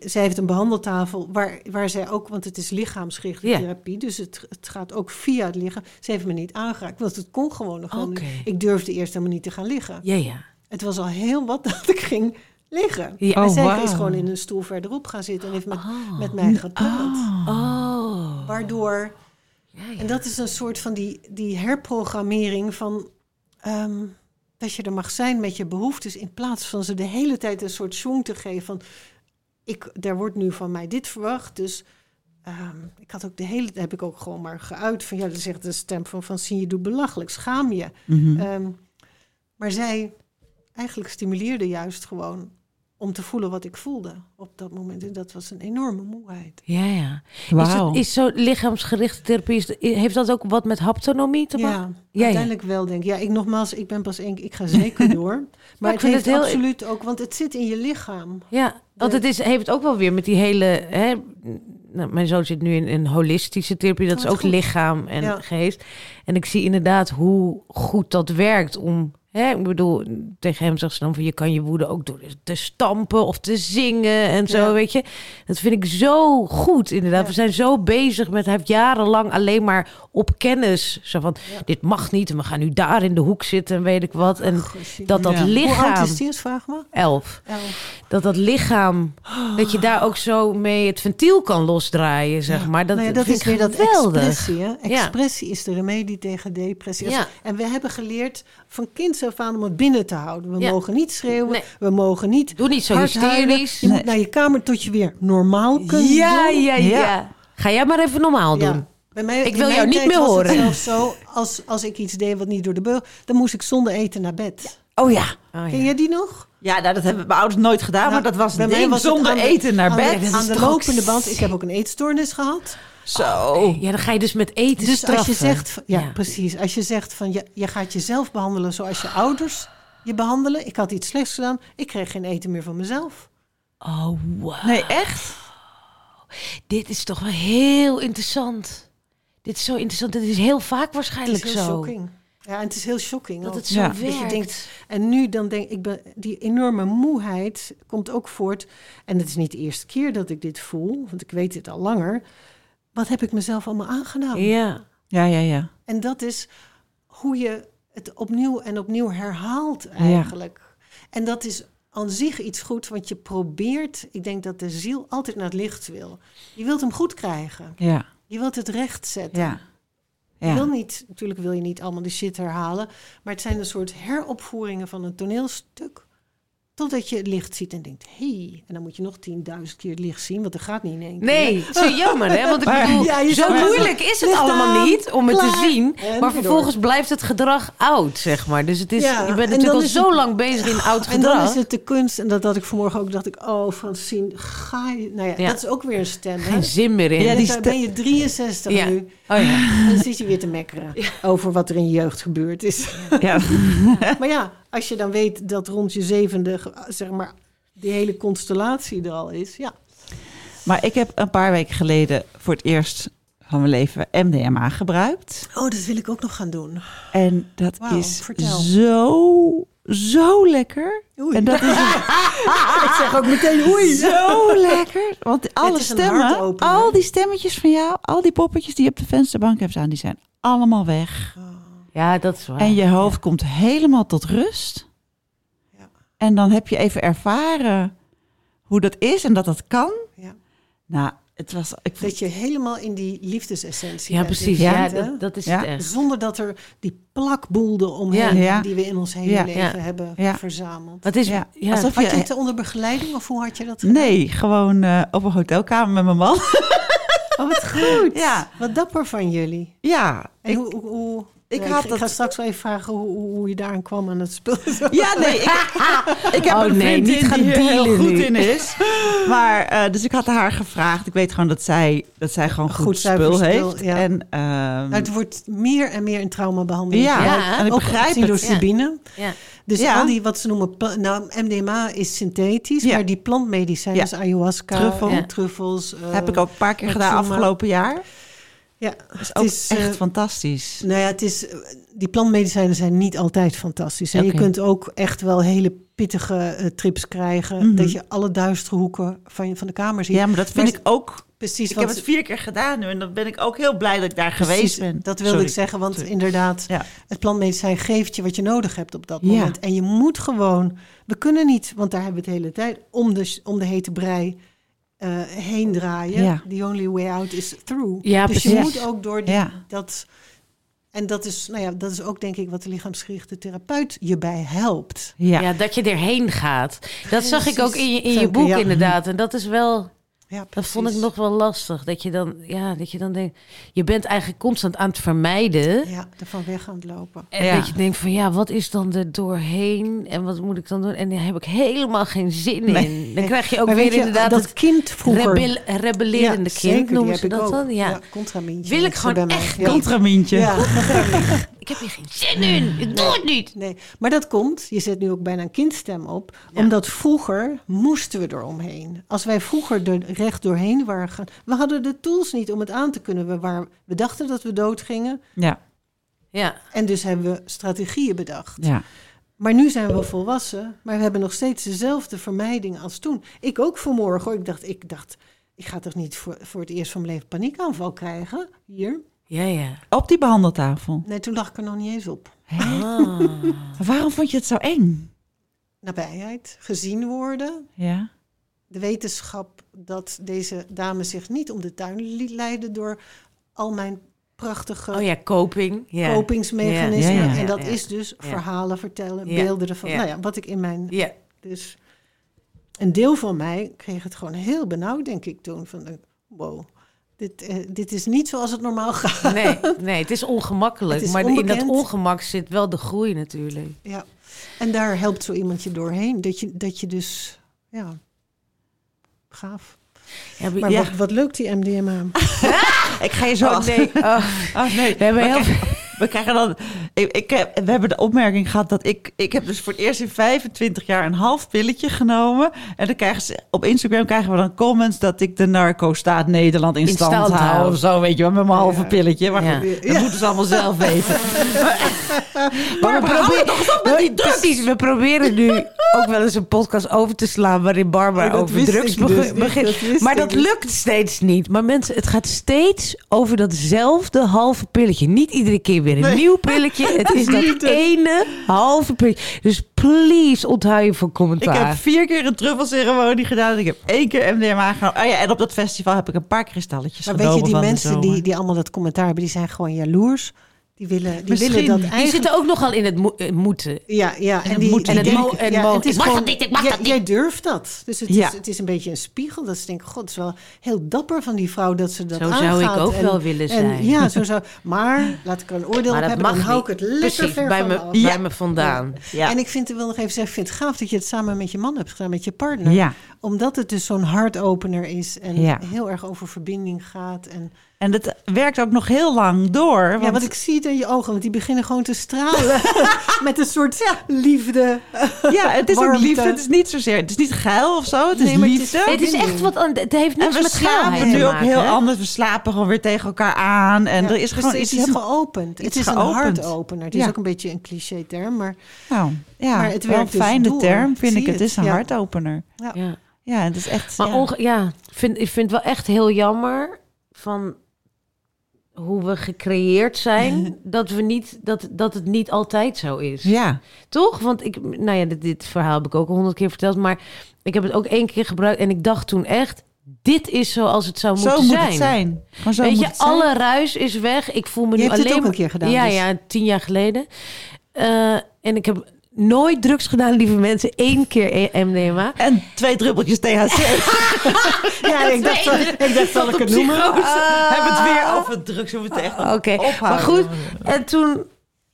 zij heeft een behandeltafel waar, waar zij ook, want het is lichaamsgerichte therapie, dus het, het gaat ook via het lichaam. Ze heeft me niet aangeraakt, want het kon gewoon nog. Ik durfde eerst helemaal niet te gaan liggen. Ja, ja. Het was al heel wat dat ik ging liggen. Ja. en Oh, zij wauw. is gewoon in een stoel verderop gaan zitten en heeft met, Oh. met mij gepraat. Oh. Waardoor, Ja, ja. en dat is een soort van die, die herprogrammering van ehm, dat je er mag zijn met je behoeftes in plaats van ze de hele tijd een soort zoom te geven van ik, er wordt nu van mij dit verwacht, dus ehm, ik had ook de hele heb ik ook gewoon maar geuit van ja, dat zegt de stem van van zie je doet belachelijk, schaam je. Mhm. Ehm, maar zij eigenlijk stimuleerde juist gewoon om te voelen wat ik voelde op dat moment. En dat was een enorme moeheid. Ja, ja. Is, Wauw. het, is zo lichaamsgerichte therapie, is, heeft dat ook wat met haptonomie te maken? Ja, ja. uiteindelijk wel denk ik. Ja, ik nogmaals, ik ben pas één, ik ga zeker door. Maar ik het vind heeft het heel- absoluut ook, want het zit in je lichaam. Ja, want het is, heeft ook wel weer met die hele... Hè, nou, mijn zoon zit nu in een holistische therapie. Dat Oh, is ook goed. lichaam en Ja. geest. En ik zie inderdaad hoe goed dat werkt om... Hè, ik bedoel, tegen hem zegt ze dan van... je kan je woede ook door te stampen of te zingen en zo, Ja. weet je. Dat vind ik zo goed, inderdaad. Ja. We zijn zo bezig met... Hij heeft jarenlang alleen maar op kennis. Zo van, Ja. dit mag niet en we gaan nu daar in de hoek zitten en weet ik wat. En dat dat Ja. Hoe oud lichaam... is vraag me? Elf Elf. dat dat lichaam, dat je daar ook zo mee het ventiel kan losdraaien, zeg maar. Dat, nou dat is ik weer dat expressie. Hè? Expressie is de remedie tegen depressie. Ja. En we hebben geleerd van kinds af aan om het binnen te houden. We Ja. mogen niet schreeuwen, Nee. we mogen niet Doe niet zo hysterisch. Je moet naar je kamer tot je weer normaal kunt Ja, doen. ja, ja, Ja. Ga jij maar even normaal doen. Ja. Bij mij, Ik wil jou niet meer was horen. Zelfs zo, als, als ik iets deed wat niet door de beugel... dan moest ik zonder eten naar bed. Oh ja. Oh, Ken jij die nog? Ja, nou, dat hebben mijn ouders nooit gedaan, Nou, maar dat was bij mij ding was het zonder aan de- eten naar aan de- bed. Aan de toch ook lopende band. Ik heb ook een eetstoornis gehad. Zo. Ja, dan ga je dus met eten Dus straffen. als je zegt, ja, Ja. precies. Als je zegt van je, je gaat jezelf behandelen zoals je ouders je behandelen. Ik had iets slechts gedaan. Ik kreeg geen eten meer van mezelf. Oh, wow. Nee, echt? Dit is toch wel heel interessant. Dit is zo interessant. Dit is heel vaak Het waarschijnlijk is heel zo. shocking. Ja, en het is heel shocking. Dat het zo Ja. Dat je werkt. denkt, en nu dan denk ik, ben, die enorme moeheid komt ook voort. En het is niet de eerste keer dat ik dit voel, want ik weet dit al langer. Wat heb ik mezelf allemaal aangedaan? Ja. Ja, ja, ja. En dat is hoe je het opnieuw en opnieuw herhaalt eigenlijk. En dat is aan zich iets goed, want je probeert, ik denk dat de ziel altijd naar het licht wil. Je wilt hem goed krijgen. Ja, Je wilt het recht zetten. ja. Je wil Ja, niet, natuurlijk wil je niet allemaal de shit herhalen, maar het zijn een soort heropvoeringen van een toneelstuk. Totdat je het licht ziet en denkt, hé, hey. en dan moet je nog 10.000 keer het licht zien, want dat gaat niet in één keer. Nee, zo jammer hè. Want ik Maar- bedoel, Ja, zo moeilijk is het allemaal aan, niet om het te zien. en Maar vervolgens blijft het gedrag oud, zeg maar. Dus het is, Ja, je bent en natuurlijk dan al zo het- lang bezig in oud En dan gedrag. is het de kunst, en dat had ik vanmorgen ook, dacht ik, oh Francine, ga je... Nou ja, Ja. dat is ook weer een stem, hè? Geen zin meer in. Ja, Ja, die ben je 63 Ja. nu. Oh ja. En dan zit je weer te mekkeren over wat er in je jeugd gebeurd is. ja. maar ja, als je dan weet dat rond je zevende, zeg maar, die hele constellatie er al is. Ja, Maar ik heb een paar weken geleden voor het eerst van mijn leven MDMA gebruikt. oh, dat wil ik ook nog gaan doen. En dat is vertel. zo, zo lekker. Oei. En dat is ik zeg ook meteen oei. zo lekker. Want alle stemmen, al die stemmetjes van jou, al die poppetjes die je op de vensterbank hebt staan, die zijn allemaal weg. Ja, dat is waar. En je hoofd komt helemaal tot rust. Ja. En dan heb je even ervaren hoe dat is en dat dat kan. Ja. Nou, het was... Ik vond, Dat je helemaal in die liefdesessentie Ja, bent. precies. Ja. Dat, dat is Ja. het echt. Zonder dat er die plakboel omheen Ja. Die we in ons hele Ja. leven Ja. hebben Ja. verzameld. Het is, Ja, ja, alsof Had je- het onder begeleiding of hoe had je dat gedaan? nee, gewoon eh, op een hotelkamer met mijn man. Oh, wat goed. Ja, Wat dapper van jullie. ja. En Ik, hoe, hoe, hoe- ik had ik, dat- ga straks wel even vragen hoe, hoe, hoe je daaraan kwam aan het spul. ja, nee, ik, ik heb Oh, een nee, vriendin niet gaan die er heel goed nu. in is. Maar, eh, dus ik had haar gevraagd. Ik weet gewoon dat zij, dat zij gewoon goed, spul spul, heeft. ja. En, ehm, Nou, het wordt meer en meer in traumabehandeling. ja, Ja, en ik ook begrijp door het. Ja. Sabine. ja. Dus Ja. al die wat ze noemen, nou MDMA is synthetisch, Ja. maar die plantmedicijnen, Ja. dus ayahuasca, Truffel. en truffels. eh, Heb ik ook een paar keer gedaan afgelopen jaar. Ja, Dat is het is, echt eh, fantastisch. Nou ja, het is, eh, die plantmedicijnen zijn niet altijd fantastisch. Oké. Je kunt ook echt wel hele pittige eh, trips krijgen. Mhm. Dat je alle duistere hoeken van, van de kamer ziet. Ja, maar dat vind Maar- ik ook... Precies, Ik heb het vier keer gedaan nu. En dan ben ik ook heel blij dat ik daar precies, geweest ben. Dat wilde Sorry. ik zeggen, want Sorry. inderdaad, Ja. het plantmedicijn geeft je wat je nodig hebt op dat Ja. moment. En je moet gewoon, we kunnen niet, want daar hebben we het hele tijd, om de, om de hete brei eh, heen draaien. Ja. The only way out is through. Ja, dus je moet ook door die, Ja. dat... En dat is, nou ja, dat is ook denk ik wat de lichaamsgerichte therapeut je bij helpt. Ja. Ja, dat je erheen gaat. Dat zag ik ook in je, in je boek ja. inderdaad. En dat is wel... Ja, Dat vond ik nog wel lastig. Dat je dan, ja, dat je dan denkt, je bent eigenlijk constant aan het vermijden. Ja, ervan weg aan het lopen. En Ja. dat je denkt van ja, wat is dan er doorheen? En wat moet ik dan doen? En daar heb ik helemaal geen zin in. Nee. Dan krijg je ook Maar weer weet je, inderdaad dat het kind vroeger... rebel, rebellerende Ja, kind, zeker, noemen ze dat ook. dan? Ja. Ja, contramintje. Wil ik gewoon echt Ja. Contramintje. Ja. Ik heb hier geen zin in. Ik doe het niet. Nee, maar dat komt, je zet nu ook bijna een kindstem op, Ja. omdat vroeger moesten we eromheen. Als wij vroeger er recht doorheen waren gaan, we hadden de tools niet om het aan te kunnen. We, waren, we dachten dat we dood gingen Ja, Ja, en dus hebben we strategieën bedacht. ja. Maar nu zijn we volwassen, maar we hebben nog steeds dezelfde vermijding als toen. Ik ook vanmorgen hoor, ik dacht, ik dacht, ik ga toch niet voor, voor het eerst van mijn leven paniekaanval krijgen, hier. Ja, ja. Op die behandeltafel. Nee, toen lag ik er nog niet eens op. Ah. Waarom vond je het zo eng? Nabijheid, gezien worden, Ja. de wetenschap dat deze dame zich niet om de tuin liet leiden door al mijn prachtige Oh ja, coping. Kopingsmechanismen. Ja, ja, ja, en dat ja. is dus Ja. verhalen vertellen, Ja, beelden ervan. ja. Nou ja, wat ik in mijn... Ja, Dus een deel van mij kreeg het gewoon heel benauwd, denk ik toen. Van, wow, dit, eh, dit is niet zoals het normaal gaat. nee, nee, het is ongemakkelijk. Het is maar in dat ongemak zit wel de groei natuurlijk. Ja. En daar helpt zo iemand je doorheen. Dat je, dat je dus, ja, gaaf. Ja, maar- Ja. wat, wat leuk die MDMA. Ik ga je zo... Oh nee, oh, Oh, nee. we hebben heel krijgen- We krijgen dan. Ik, ik, heb- we hebben de opmerking gehad dat ik. Ik heb dus voor het eerst in 25 jaar een half pilletje genomen. En dan krijgen ze. Op Instagram krijgen we dan comments dat ik de narco-staat Nederland in, In stand, stand hou. hou. Of zo, weet je wel, met mijn halve Ja. pilletje. Maar Ja. dat moeten ze allemaal zelf weten. Maar we proberen toch op met die drugs. Precies, we proberen nu ook wel eens een podcast over te slaan waarin Barbara Oh, over drugs dus begint. maar dat dus. lukt steeds niet. Maar mensen, het gaat steeds over datzelfde halve pilletje. Niet iedere keer weer een nieuw pilletje. Het is dat ene halve pilletje. Dus please onthoud je van Ik commentaar. heb vier keer een truffelceremonie gedaan. Ik heb één keer MDMA genomen. Oh ja, en op dat festival heb ik een paar kristalletjes Maar genomen weet je, die mensen die, die allemaal dat commentaar hebben, die zijn gewoon jaloers. Die willen, die Misschien. willen dat Die Die eigenlijk... zitten ook nogal in het mo- eh, moeten. Ja, ja. En, het die, moet die en het mo- denken- en ja, mo- het is ik mag gewoon, dat niet, ik mag jij, dat niet. Jij durft dat. Dus het, Ja. is, het is een beetje een spiegel. Dat ze denken, god, het is wel heel dapper van die vrouw dat ze dat Zo aangaat. zou ik ook En- wel willen en zijn. ja, zo zou... Maar, laat ik er een oordeel Maar op dat hebben, dan mag hou ik het lekker ver bij me, bij me vandaan. Ja. En ik vind, wil nog even zeggen, ik vind het gaaf dat je het samen met je man hebt gedaan, met je partner. Ja. Omdat het dus zo'n hartopener is en heel erg over verbinding gaat. En, En het werkt ook nog heel lang door. Want Ja, wat ik zie het in je ogen, want die beginnen gewoon te stralen. Met een soort liefde. Ja, het is ook liefde. Het is niet zozeer. Het is niet geil of zo. Het is Nee, maar het is- liefde. Het is echt wat. Het heeft niks we met geilheid slapen nu ook heel hè? anders. We slapen gewoon weer tegen elkaar aan. En Ja, er is gewoon precies, iets het is helemaal... geopend. Het is geopend. een hartopener. Het is Ja. ook een beetje een cliché term, maar Nou, ja, Maar het wel een werkt dus fijne term vind ik. Het het, is een ja. hartopener. Ja. Ja, het is echt... Maar ja. onge- ja, vind, ik vind het wel echt heel jammer van hoe we gecreëerd zijn, dat, we niet, dat, dat het niet altijd zo is. Ja, Toch? Want ik, nou ja, dit, dit verhaal heb ik ook al honderd keer verteld, maar ik heb het ook één keer gebruikt en ik dacht toen echt, dit is zoals het zou zo moeten moet zijn. het zijn. Gewoon zo Weet moet je, het zijn. alle ruis is weg. Ik voel me Je nu hebt het alleen ook een maar- keer gedaan, Ja, dus. ja, tien jaar geleden. Eh, en ik heb nooit drugs gedaan, lieve mensen. Eén keer E- MDMA. En twee druppeltjes THC. ja, ik dacht, ik dacht zal ik het noemen? We hebben het weer over drugs. We moeten echt Oké, ophouden. maar goed. En toen,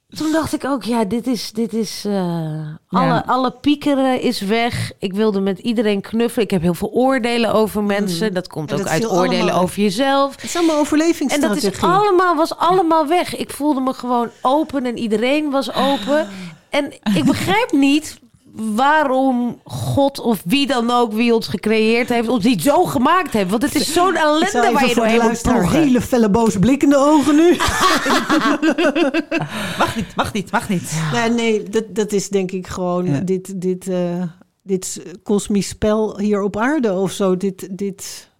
toen dacht ik ook, ja, dit is, dit is, eh, alle, alle piekeren is weg. Ik wilde met iedereen knuffelen. Ik heb heel veel oordelen over mensen. Dat komt En ook dat uit oordelen allemaal- over jezelf. Het is allemaal En dat overlevingsstrategie. is allemaal, was allemaal weg. Ik voelde me gewoon open en iedereen was open. En ik begrijp niet waarom God of wie dan ook wie ons gecreëerd heeft, ons niet zo gemaakt heeft. Want het is zo'n Ik zal ellende even waar je doorheen moet ploegen. hele felle boze blik in de ogen nu. Mag niet, mag niet, mag niet. Nee, nee dat, dat is denk ik gewoon Ja. dit, dit, eh, dit kosmisch spel hier op aarde of zo. Dit, dit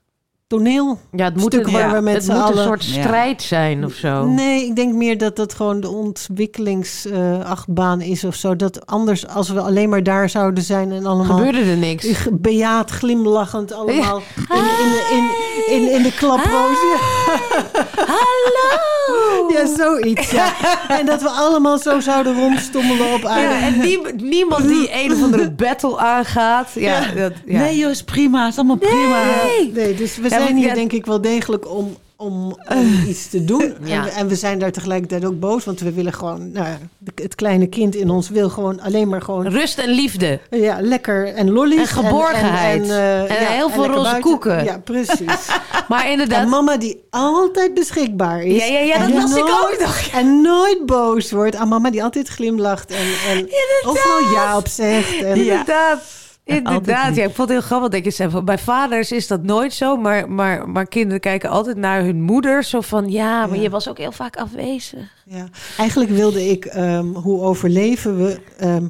toneel. Ja, het moet, een, waar ja, we met het een soort Ja. strijd zijn of zo. Nee, ik denk meer dat dat gewoon de ontwikkelingsachtbaan is of zo. Dat anders, als we alleen maar daar zouden zijn en allemaal Gebeurde er niks. bejaard, glimlachend allemaal in, in, in, in, in de klaproos. Hallo! Ja, zoiets. Ja. En dat we allemaal zo zouden rondstommelen op aarde. Ja, en nie- niemand die een of andere battle aangaat. Ja, Dat, ja. Nee joh, is prima. Is allemaal prima. Nee, dus we Ja, zijn hier denk ik wel degelijk om, om, om iets te doen. Ja. En, we, en we zijn daar tegelijkertijd ook boos, want we willen gewoon... Nou, het kleine kind in ons wil gewoon alleen maar gewoon... Rust en liefde. Ja, lekker en lollies. En geborgenheid. eh, En ja, heel veel roze buiten. koeken. Ja, precies. Maar En inderdaad, mama die altijd beschikbaar is. Ja, ja, ja, dat En las ik nooit- ook nog. En nooit boos wordt. Aan mama die altijd glimlacht en, en overal ja op zegt. En, inderdaad. Inderdaad, ja, ik vond het heel grappig dat je zei. van, Bij vaders is dat nooit zo, maar, maar, maar kinderen kijken altijd naar hun moeder. Zo van, ja, maar Ja. je was ook heel vaak afwezig. Ja, eigenlijk wilde ik ehm, hoe overleven we ehm,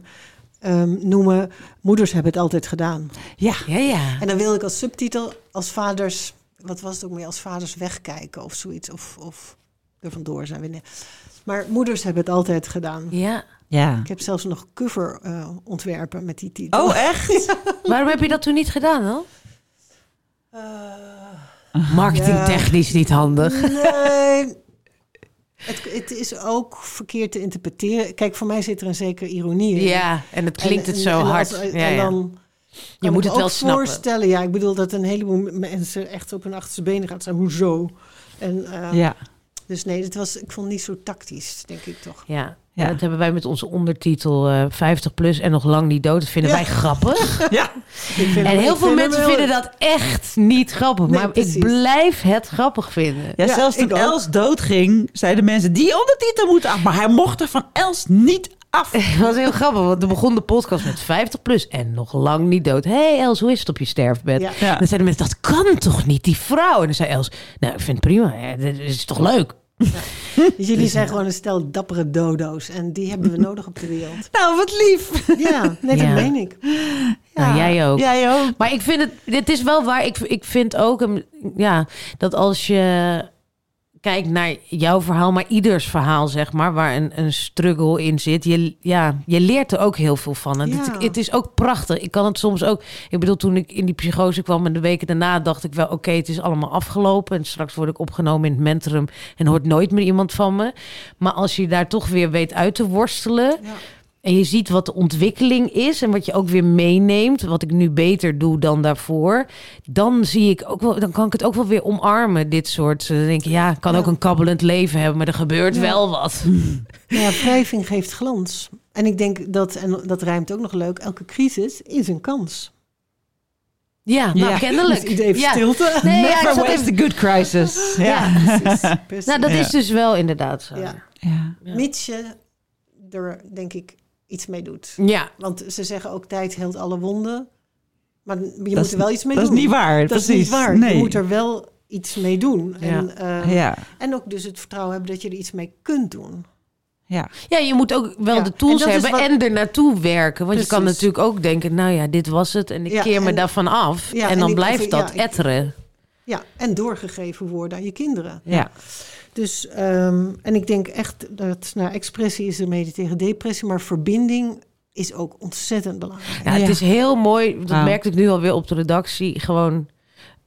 ehm, noemen. Moeders hebben het altijd gedaan. Ja. Ja, ja. En dan wil ik als subtitel als vaders. Wat was het ook meer? Als vaders wegkijken of zoiets. Of, of er vandoor zijn we. Maar moeders hebben het altijd gedaan. Ja. Ja. Ik heb zelfs nog cover eh, ontwerpen met die titel. Oh, echt? Waarom heb je dat toen niet gedaan dan? Eh, Marketingtechnisch niet handig. nee. Het, het is ook verkeerd te interpreteren. Kijk, voor mij zit er een zekere ironie in. Ja, en het klinkt En- het zo en hard. ja, en ja. dan Je moet het wel ook snappen. voorstellen. Ja, ik bedoel dat een heleboel mensen echt op hun achterste benen gaan staan. Hoezo? En, eh, Ja. Dus nee, het was, ik vond het niet zo tactisch, denk ik toch. Ja. Ja. Dat hebben wij met onze ondertitel eh 50 plus en nog lang niet dood. Dat vinden Ja. wij grappig. Ja. Ik vind En heel veel vind mensen vinden dat echt niet grappig. Nee, maar precies. ik blijf het grappig vinden. Ja, Ja, zelfs toen. Els doodging, zeiden mensen die ondertitel moeten af. Maar hij mocht er van Els niet af. Het was heel grappig, want er begon de podcast met 50 plus en nog lang niet dood. hey Els, hoe is het op je sterfbed? Ja. Ja. Dan zeiden mensen, dat kan toch niet, die vrouw? En dan zei Els, nou, ik vind het prima. Ja, dit is toch leuk? Jullie zijn gewoon een stel dappere dodo's. En die hebben we nodig op de wereld. Nou, wat lief. Ja, nee, Ja. dat meen ik. Nou, jij ook. Jij ook. Maar ik vind het, dit is wel waar. Ik, ik vind ook een- ja, dat als je kijkt naar jouw verhaal, maar ieders verhaal, zeg maar, waar een, een struggle in zit, je, ja, je leert er ook heel veel van. En Ja. het, het is ook prachtig. Ik kan het soms ook. Ik bedoel, toen ik in die psychose kwam en de weken daarna dacht ik wel, oké, het is allemaal afgelopen. En straks word ik opgenomen in het mentorum en hoort nooit meer iemand van me. Maar als je daar toch weer weet uit te worstelen. Ja. En je ziet wat de ontwikkeling is en wat je ook weer meeneemt, wat ik nu beter doe dan daarvoor, dan zie ik ook wel, dan kan ik het ook wel weer omarmen, dit soort. Dan denk ik, ja, ik kan Ja. ook een kabbelend leven hebben, maar er gebeurt Ja. wel wat. Nou ja, wrijving geeft glans. En ik denk dat, en dat rijmt ook nog leuk, elke crisis is een kans. Ja, nou, Ja. kennelijk. Dus even ja. stilte. Nee, ja, ik even- good crisis. Ja. Ja. Precies, precies. Nou, dat Ja. is dus wel inderdaad zo. Ja. Ja. Ja. Mits je er, denk ik, iets mee doet. Ja, Want ze zeggen ook tijd heelt alle wonden. Maar je moet er wel iets mee Dat is doen. niet waar, Dat precies. is niet waar. Nee. Je moet er wel iets mee doen. En, eh, Ja. en ook dus het vertrouwen hebben dat je er iets mee kunt doen. Ja. ja, je moet ook wel Ja, de tools en hebben wat- en er naartoe werken. Want je kan natuurlijk ook denken, nou ja, dit was het en ik Ja, keer me en- daarvan af. Ja, en en dan blijft ja, dat ik- etteren. Ja, en doorgegeven worden aan je kinderen. Ja. Dus, ehm, en ik denk echt dat, nou, expressie is ermee tegen depressie, maar verbinding is ook ontzettend belangrijk. Ja, het Ja. is heel mooi. Dat merkte ik nu alweer op de redactie. Gewoon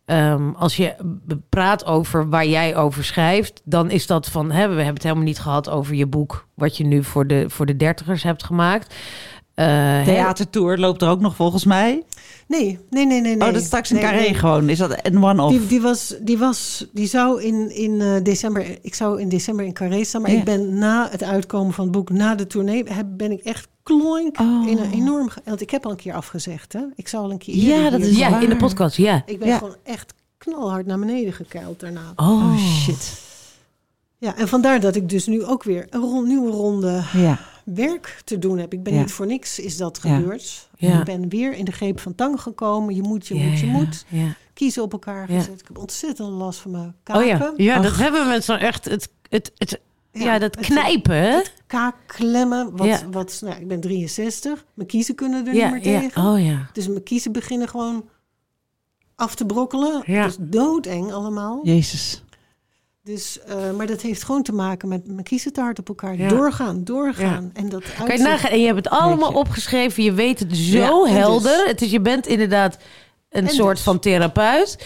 ehm, als je praat over waar jij over schrijft, dan is dat van. Hè, we hebben het helemaal niet gehad over je boek, wat je nu voor de, voor de dertigers hebt gemaakt. Eh, hè, Theatertour loopt er ook nog volgens mij. Nee, nee, nee, nee. nee. Oh, dat is straks in Nee, Carré nee. gewoon. Is dat een one-off? Die, die, was, die, was, die zou in, in eh, december, ik zou in december in Carré staan, maar Ja. ik ben na het uitkomen van het boek, na de tournee, heb, ben ik echt kloink Oh. in een enorm, ge- want ik heb al een keer afgezegd, hè. Ik zou al een keer Ja, dat is ja, waar. in de podcast, ja. Ik ben Ja. gewoon echt knalhard naar beneden gekeild daarna. Oh, Oh, shit. Ja, en vandaar dat ik dus nu ook weer een nieuwe ronde Ja. Werk te doen heb. Ik ben Ja. niet voor niks is dat Ja. gebeurd. Ja. Ik ben weer in de greep van tang gekomen. Je moet, je Ja, moet, je ja, moet. Ja. Kiezen op elkaar Ja. gezet. Ik heb ontzettend last van mijn kaken. Oh ja, ja dat hebben zo'n echt. Het, het, het, ja, dat het- knijpen, hè? Kaakklemmen. Wat, Ja. wat, nou, ik ben 63. Mijn kiezen kunnen er niet Ja, meer ja. tegen. Oh ja. Dus mijn kiezen beginnen gewoon af te brokkelen. Ja. Dat is doodeng allemaal. Jezus. Dus, eh, maar dat heeft gewoon te maken met, met kiezen te hard op elkaar. Ja. Doorgaan, doorgaan. En dat Kan je uitzicht- nagaan, en je hebt het allemaal opgeschreven. Je weet het zo Ja, en dus- helder. Het is, je bent inderdaad een En soort dus. van therapeut.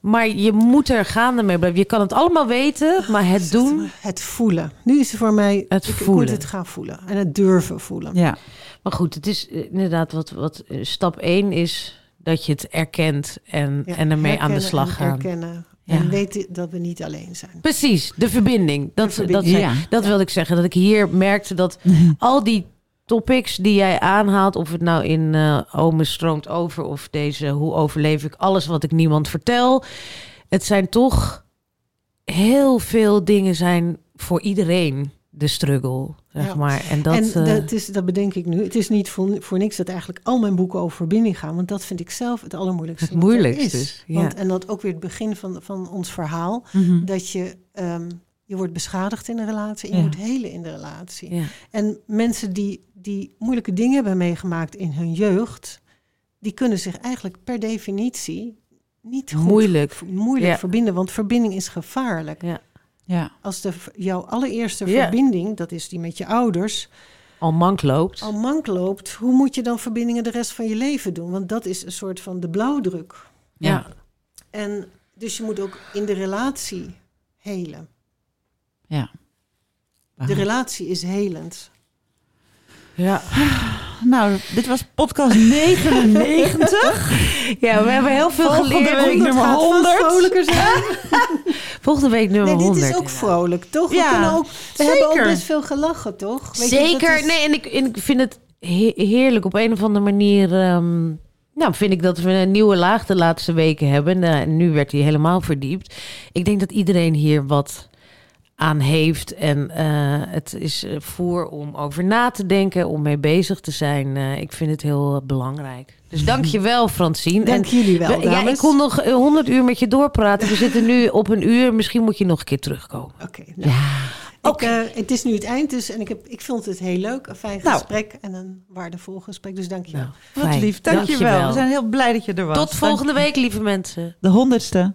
Maar je moet er gaande mee blijven. Je kan het allemaal weten, maar het doen... Het voelen. Nu is het voor mij, Het ik, ik voelen. moet het gaan voelen. En het durven voelen. Ja. Maar goed, het is eh, inderdaad wat, wat eh, stap 1 is dat je het erkent en, Ja, en ermee aan de herkennen slag en gaan. Erkennen. Ja. En weten dat we niet alleen zijn. Precies, de verbinding. Dat, verbinding. dat, zei- Ja. dat wilde ik zeggen. Dat ik hier merkte dat al die topics die jij aanhaalt, of het nou in eh Ome stroomt over of deze hoe overleef ik alles wat ik niemand vertel, het zijn toch heel veel dingen zijn voor iedereen de struggle, zeg Ja. maar. En dat, en eh, dat, is, dat bedenk ik nu. Het is niet voor, voor niks dat eigenlijk al mijn boeken over verbinding gaan. Want dat vind ik zelf het allermoeilijkste. Het moeilijkste is. is, ja. Want, en dat ook weer het begin van, van ons verhaal. Mhm. Dat je, ehm, je wordt beschadigd in een relatie. En Ja. je moet helen in de relatie. En mensen die, die moeilijke dingen hebben meegemaakt in hun jeugd. Die kunnen zich eigenlijk per definitie niet goed Moeilijk. moeilijk verbinden. Want verbinding is gevaarlijk. Ja. Ja. Als de, jouw allereerste Ja. verbinding, dat is die met je ouders, al mank loopt. al mank loopt, hoe moet je dan verbindingen de rest van je leven doen? Want dat is een soort van de blauwdruk. ja. En dus je moet ook in de relatie helen. Ja. De relatie is helend. Ja. Nou, dit was podcast 99. ja, we hebben heel veel Volgende geleerd. week nummer gaat vast 100. vrolijker zijn. Volgende week nummer Nee, dit 100. is ook vrolijk, toch? We, Ja, kunnen ook, we zeker. hebben ook best veel gelachen, toch? Weet Zeker. is- Nee, en ik, en ik vind het he- heerlijk op een of andere manier. ehm, nou, vind ik dat we een nieuwe laag de laatste weken hebben. Eh, En nu werd hij helemaal verdiept. Ik denk dat iedereen hier wat aan heeft. En eh, het is eh, voer om over na te denken, om mee bezig te zijn. Eh, ik vind het heel belangrijk. Dus dank je wel, Francine. Dank En jullie wel, we- ja, ik kon nog eh, 100 uur met je doorpraten. We zitten nu op een uur. Misschien moet je nog een keer terugkomen. Oké, nou, ik, eh, het is nu het eind dus en ik, heb, ik vond het heel leuk. Een fijn Nou. gesprek en een waardevol gesprek. Dus dank je wel. Nou, Wat lief, dankjewel. Dankjewel. We zijn heel blij dat je er was. Tot volgende week, lieve mensen. De honderdste.